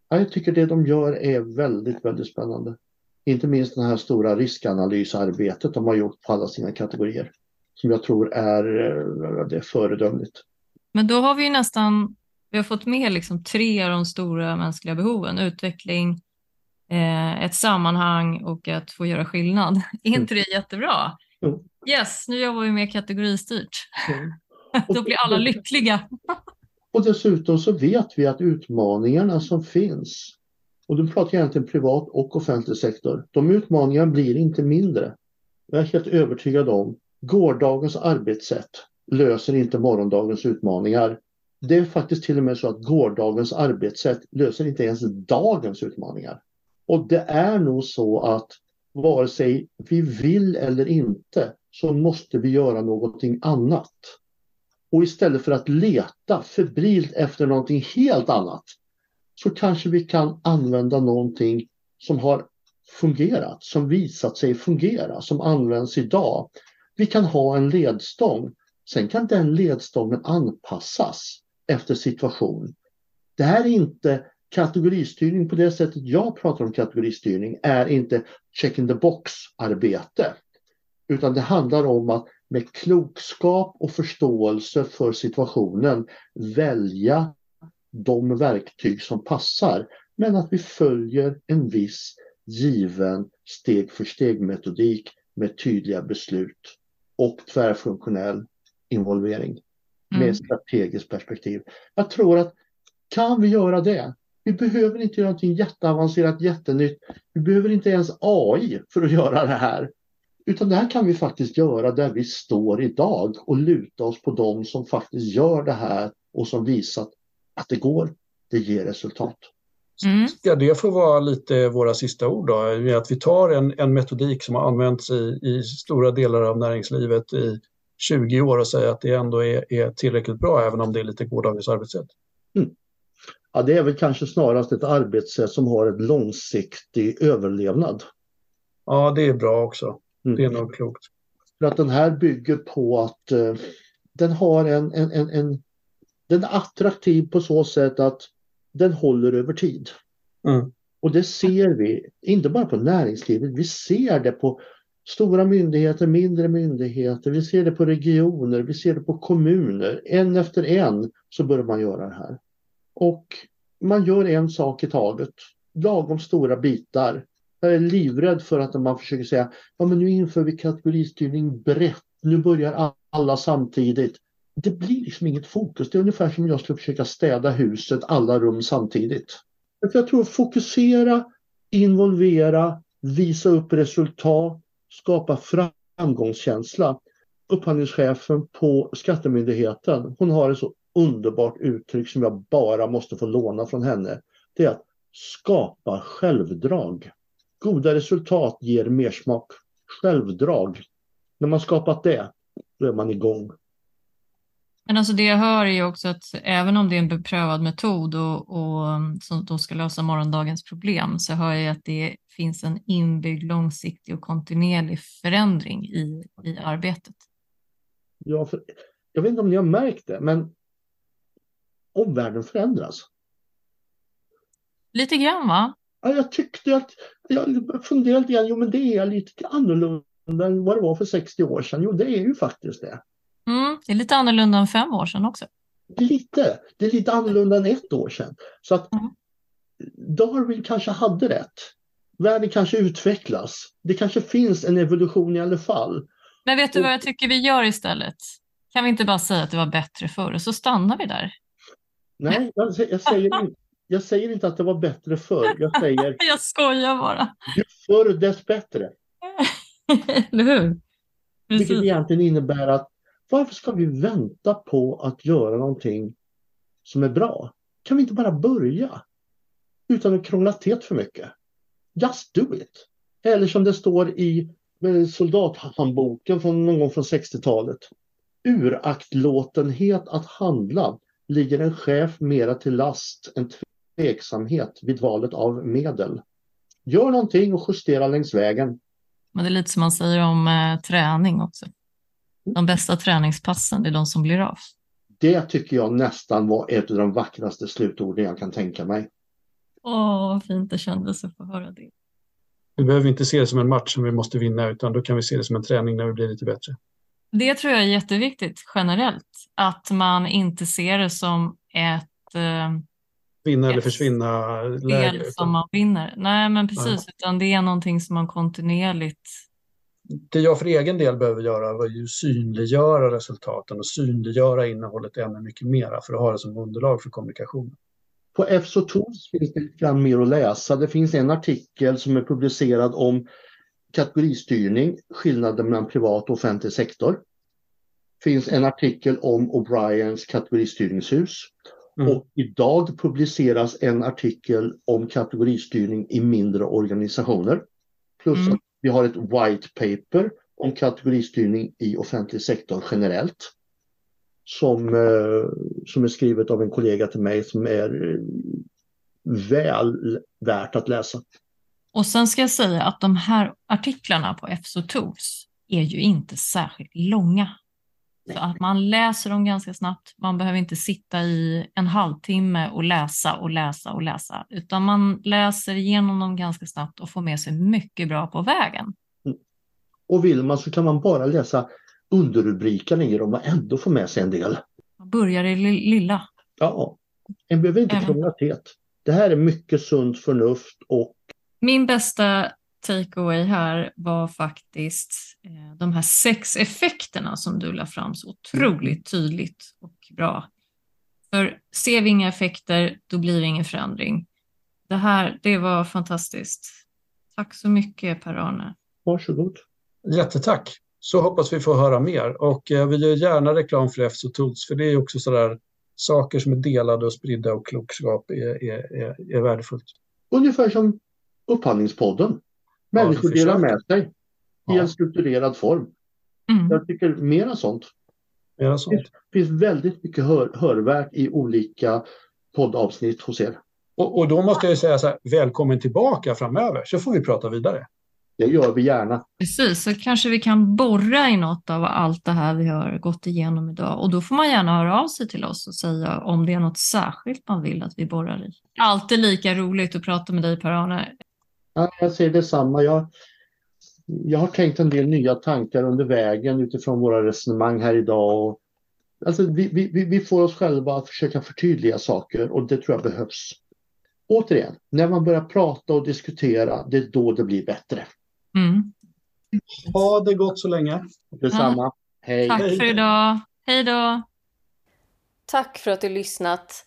Jag tycker det de gör är väldigt, väldigt spännande. Inte minst det här stora riskanalysarbetet de har gjort på alla sina kategorier. Som jag tror är, eh, det är föredömligt. Men då har vi nästan vi har fått med liksom tre av de stora mänskliga behoven. Utveckling, eh, ett sammanhang och att få göra skillnad. Är inte det jättebra? Mm. Yes, nu jobbar vi med kategoristyrt. Mm. då blir alla lyckliga. och dessutom så vet vi att utmaningarna som finns och då pratar jag egentligen privat och offentlig sektor. De utmaningarna blir inte mindre. Jag är helt övertygad om gårdagens arbetssätt löser inte morgondagens utmaningar. Det är faktiskt till och med så att gårdagens arbetssätt löser inte ens dagens utmaningar. Och det är nog så att vare sig vi vill eller inte så måste vi göra någonting annat. Och istället för att leta febrilt efter någonting helt annat så kanske vi kan använda någonting som har fungerat, som visat sig fungera, som används idag. Vi kan ha en ledstång. Sen kan den ledstången anpassas efter situation. Det här är inte kategoristyrning på det sättet jag pratar om kategoristyrning är inte check in the box arbete. Utan det handlar om att med klokskap och förståelse för situationen välja de verktyg som passar men att vi följer en viss given steg för steg metodik med tydliga beslut och tvärfunktionell involvering med mm. strategiskt perspektiv. Jag tror att kan vi göra det, vi behöver inte göra någonting jätteavancerat, jättenytt. Vi behöver inte ens AI för att göra det här. Utan det här kan vi faktiskt göra där vi står idag och luta oss på dem som faktiskt gör det här och som visat att det går, det ger resultat. Mm. Ska det få vara lite våra sista ord då? Att vi tar en, en metodik som har använts i, i stora delar av näringslivet i 20 år och säger att det ändå är, är tillräckligt bra även om det är lite gårdagens arbetssätt? Mm. Ja, det är väl kanske snarast ett arbetssätt som har ett långsiktig överlevnad. Ja, det är bra också. Mm. Det är nog klokt. För att den här bygger på att eh, den har en, en, en, en, Den är attraktiv på så sätt att den håller över tid. Mm. Och det ser vi, inte bara på näringslivet, vi ser det på stora myndigheter, mindre myndigheter, vi ser det på regioner, vi ser det på kommuner. En efter en så börjar man göra det här. Och man gör en sak i taget, lagom stora bitar. Jag är livrädd för att man försöker säga, ja men nu inför vi kategoristyrning brett, nu börjar alla samtidigt. Det blir liksom inget fokus, det är ungefär som jag skulle försöka städa huset, alla rum samtidigt. Jag tror fokusera, involvera, visa upp resultat, skapa framgångskänsla. Upphandlingschefen på Skattemyndigheten, hon har ett så underbart uttryck som jag bara måste få låna från henne. Det är att skapa självdrag. Goda resultat ger mersmak. Självdrag. När man skapat det, då är man igång. Men alltså det jag hör är också att även om det är en beprövad metod och, och som då ska lösa morgondagens problem så hör jag att det finns en inbyggd långsiktig och kontinuerlig förändring i, i arbetet. Ja, för, jag vet inte om ni har märkt det, men omvärlden förändras. Lite grann va? Ja, jag tyckte att, jag funderade igen, jo men det är lite annorlunda än vad det var för 60 år sedan. Jo, det är ju faktiskt det. Mm, det är lite annorlunda än fem år sedan också. Lite, det är lite annorlunda än ett år sedan. Så att mm. Darwin kanske hade rätt. Världen kanske utvecklas. Det kanske finns en evolution i alla fall. Men vet du vad jag tycker vi gör istället? Kan vi inte bara säga att det var bättre förr och så stannar vi där? Nej, jag, jag, säger, inte, jag säger inte att det var bättre förr. Jag säger... jag skojar bara. Ju förr dess bättre. Eller hur? Precis. Vilket egentligen innebär att varför ska vi vänta på att göra någonting som är bra? Kan vi inte bara börja? Utan att krångla till för mycket. Just do it! Eller som det står i eh, soldathandboken från någon gång från 60-talet. Uraktlåtenhet att handla ligger en chef mera till last än tveksamhet vid valet av medel. Gör någonting och justera längs vägen. Men det är lite som man säger om eh, träning också. De bästa träningspassen är de som blir av. Det tycker jag nästan var ett av de vackraste slutorden jag kan tänka mig. Åh, vad fint det kändes att få höra det. Vi behöver inte se det som en match som vi måste vinna, utan då kan vi se det som en träning när vi blir lite bättre. Det tror jag är jätteviktigt generellt, att man inte ser det som ett eh, vinna eller försvinna läge. som man vinner. Nej, men precis, ja. utan det är någonting som man kontinuerligt det jag för egen del behöver göra var ju synliggöra resultaten och synliggöra innehållet ännu mycket mera för att ha det som underlag för kommunikationen. På FSO Tools finns det lite grann mer att läsa. Det finns en artikel som är publicerad om kategoristyrning, skillnaden mellan privat och offentlig sektor. Det finns en artikel om O'Briens kategoristyrningshus. Mm. Och idag publiceras en artikel om kategoristyrning i mindre organisationer. Plus mm. Vi har ett white paper om kategoristyrning i offentlig sektor generellt. Som, eh, som är skrivet av en kollega till mig som är eh, väl värt att läsa. Och sen ska jag säga att de här artiklarna på FSO Tools är ju inte särskilt långa. Så att man läser dem ganska snabbt. Man behöver inte sitta i en halvtimme och läsa och läsa och läsa, utan man läser igenom dem ganska snabbt och får med sig mycket bra på vägen. Mm. Och vill man så kan man bara läsa underrubrikerna i dem och ändå få med sig en del. Man börjar i lilla. Ja, en behöver inte krångla till det. här är mycket sunt förnuft och min bästa takeaway här var faktiskt eh, de här sex effekterna som du la fram så otroligt tydligt och bra. För ser vi inga effekter, då blir det ingen förändring. Det här, det var fantastiskt. Tack så mycket Per-Arne. Varsågod. Jättetack! Så hoppas vi få höra mer och eh, vi gör gärna reklam för EFSO Tools för det är också sådär saker som är delade och spridda och klokskap är, är, är, är värdefullt. Ungefär som Upphandlingspodden. Människor ja, delar med sig ja. i en strukturerad form. Mm. Jag tycker mera sånt. Mera sånt. Det finns väldigt mycket hör, hörvärt i olika poddavsnitt hos er. Och, och då måste jag säga så här, välkommen tillbaka framöver så får vi prata vidare. Det gör vi gärna. Precis, så kanske vi kan borra i något av allt det här vi har gått igenom idag. Och då får man gärna höra av sig till oss och säga om det är något särskilt man vill att vi borrar i. Alltid lika roligt att prata med dig Per-Arne. Ja, jag säger detsamma. Jag, jag har tänkt en del nya tankar under vägen utifrån våra resonemang här idag. Och, alltså, vi, vi, vi får oss själva att försöka förtydliga saker och det tror jag behövs. Återigen, när man börjar prata och diskutera, det är då det blir bättre. Mm. Ha det gott så länge. Detsamma. Ja. Hej. Tack för idag. Hej då. Tack för att du lyssnat.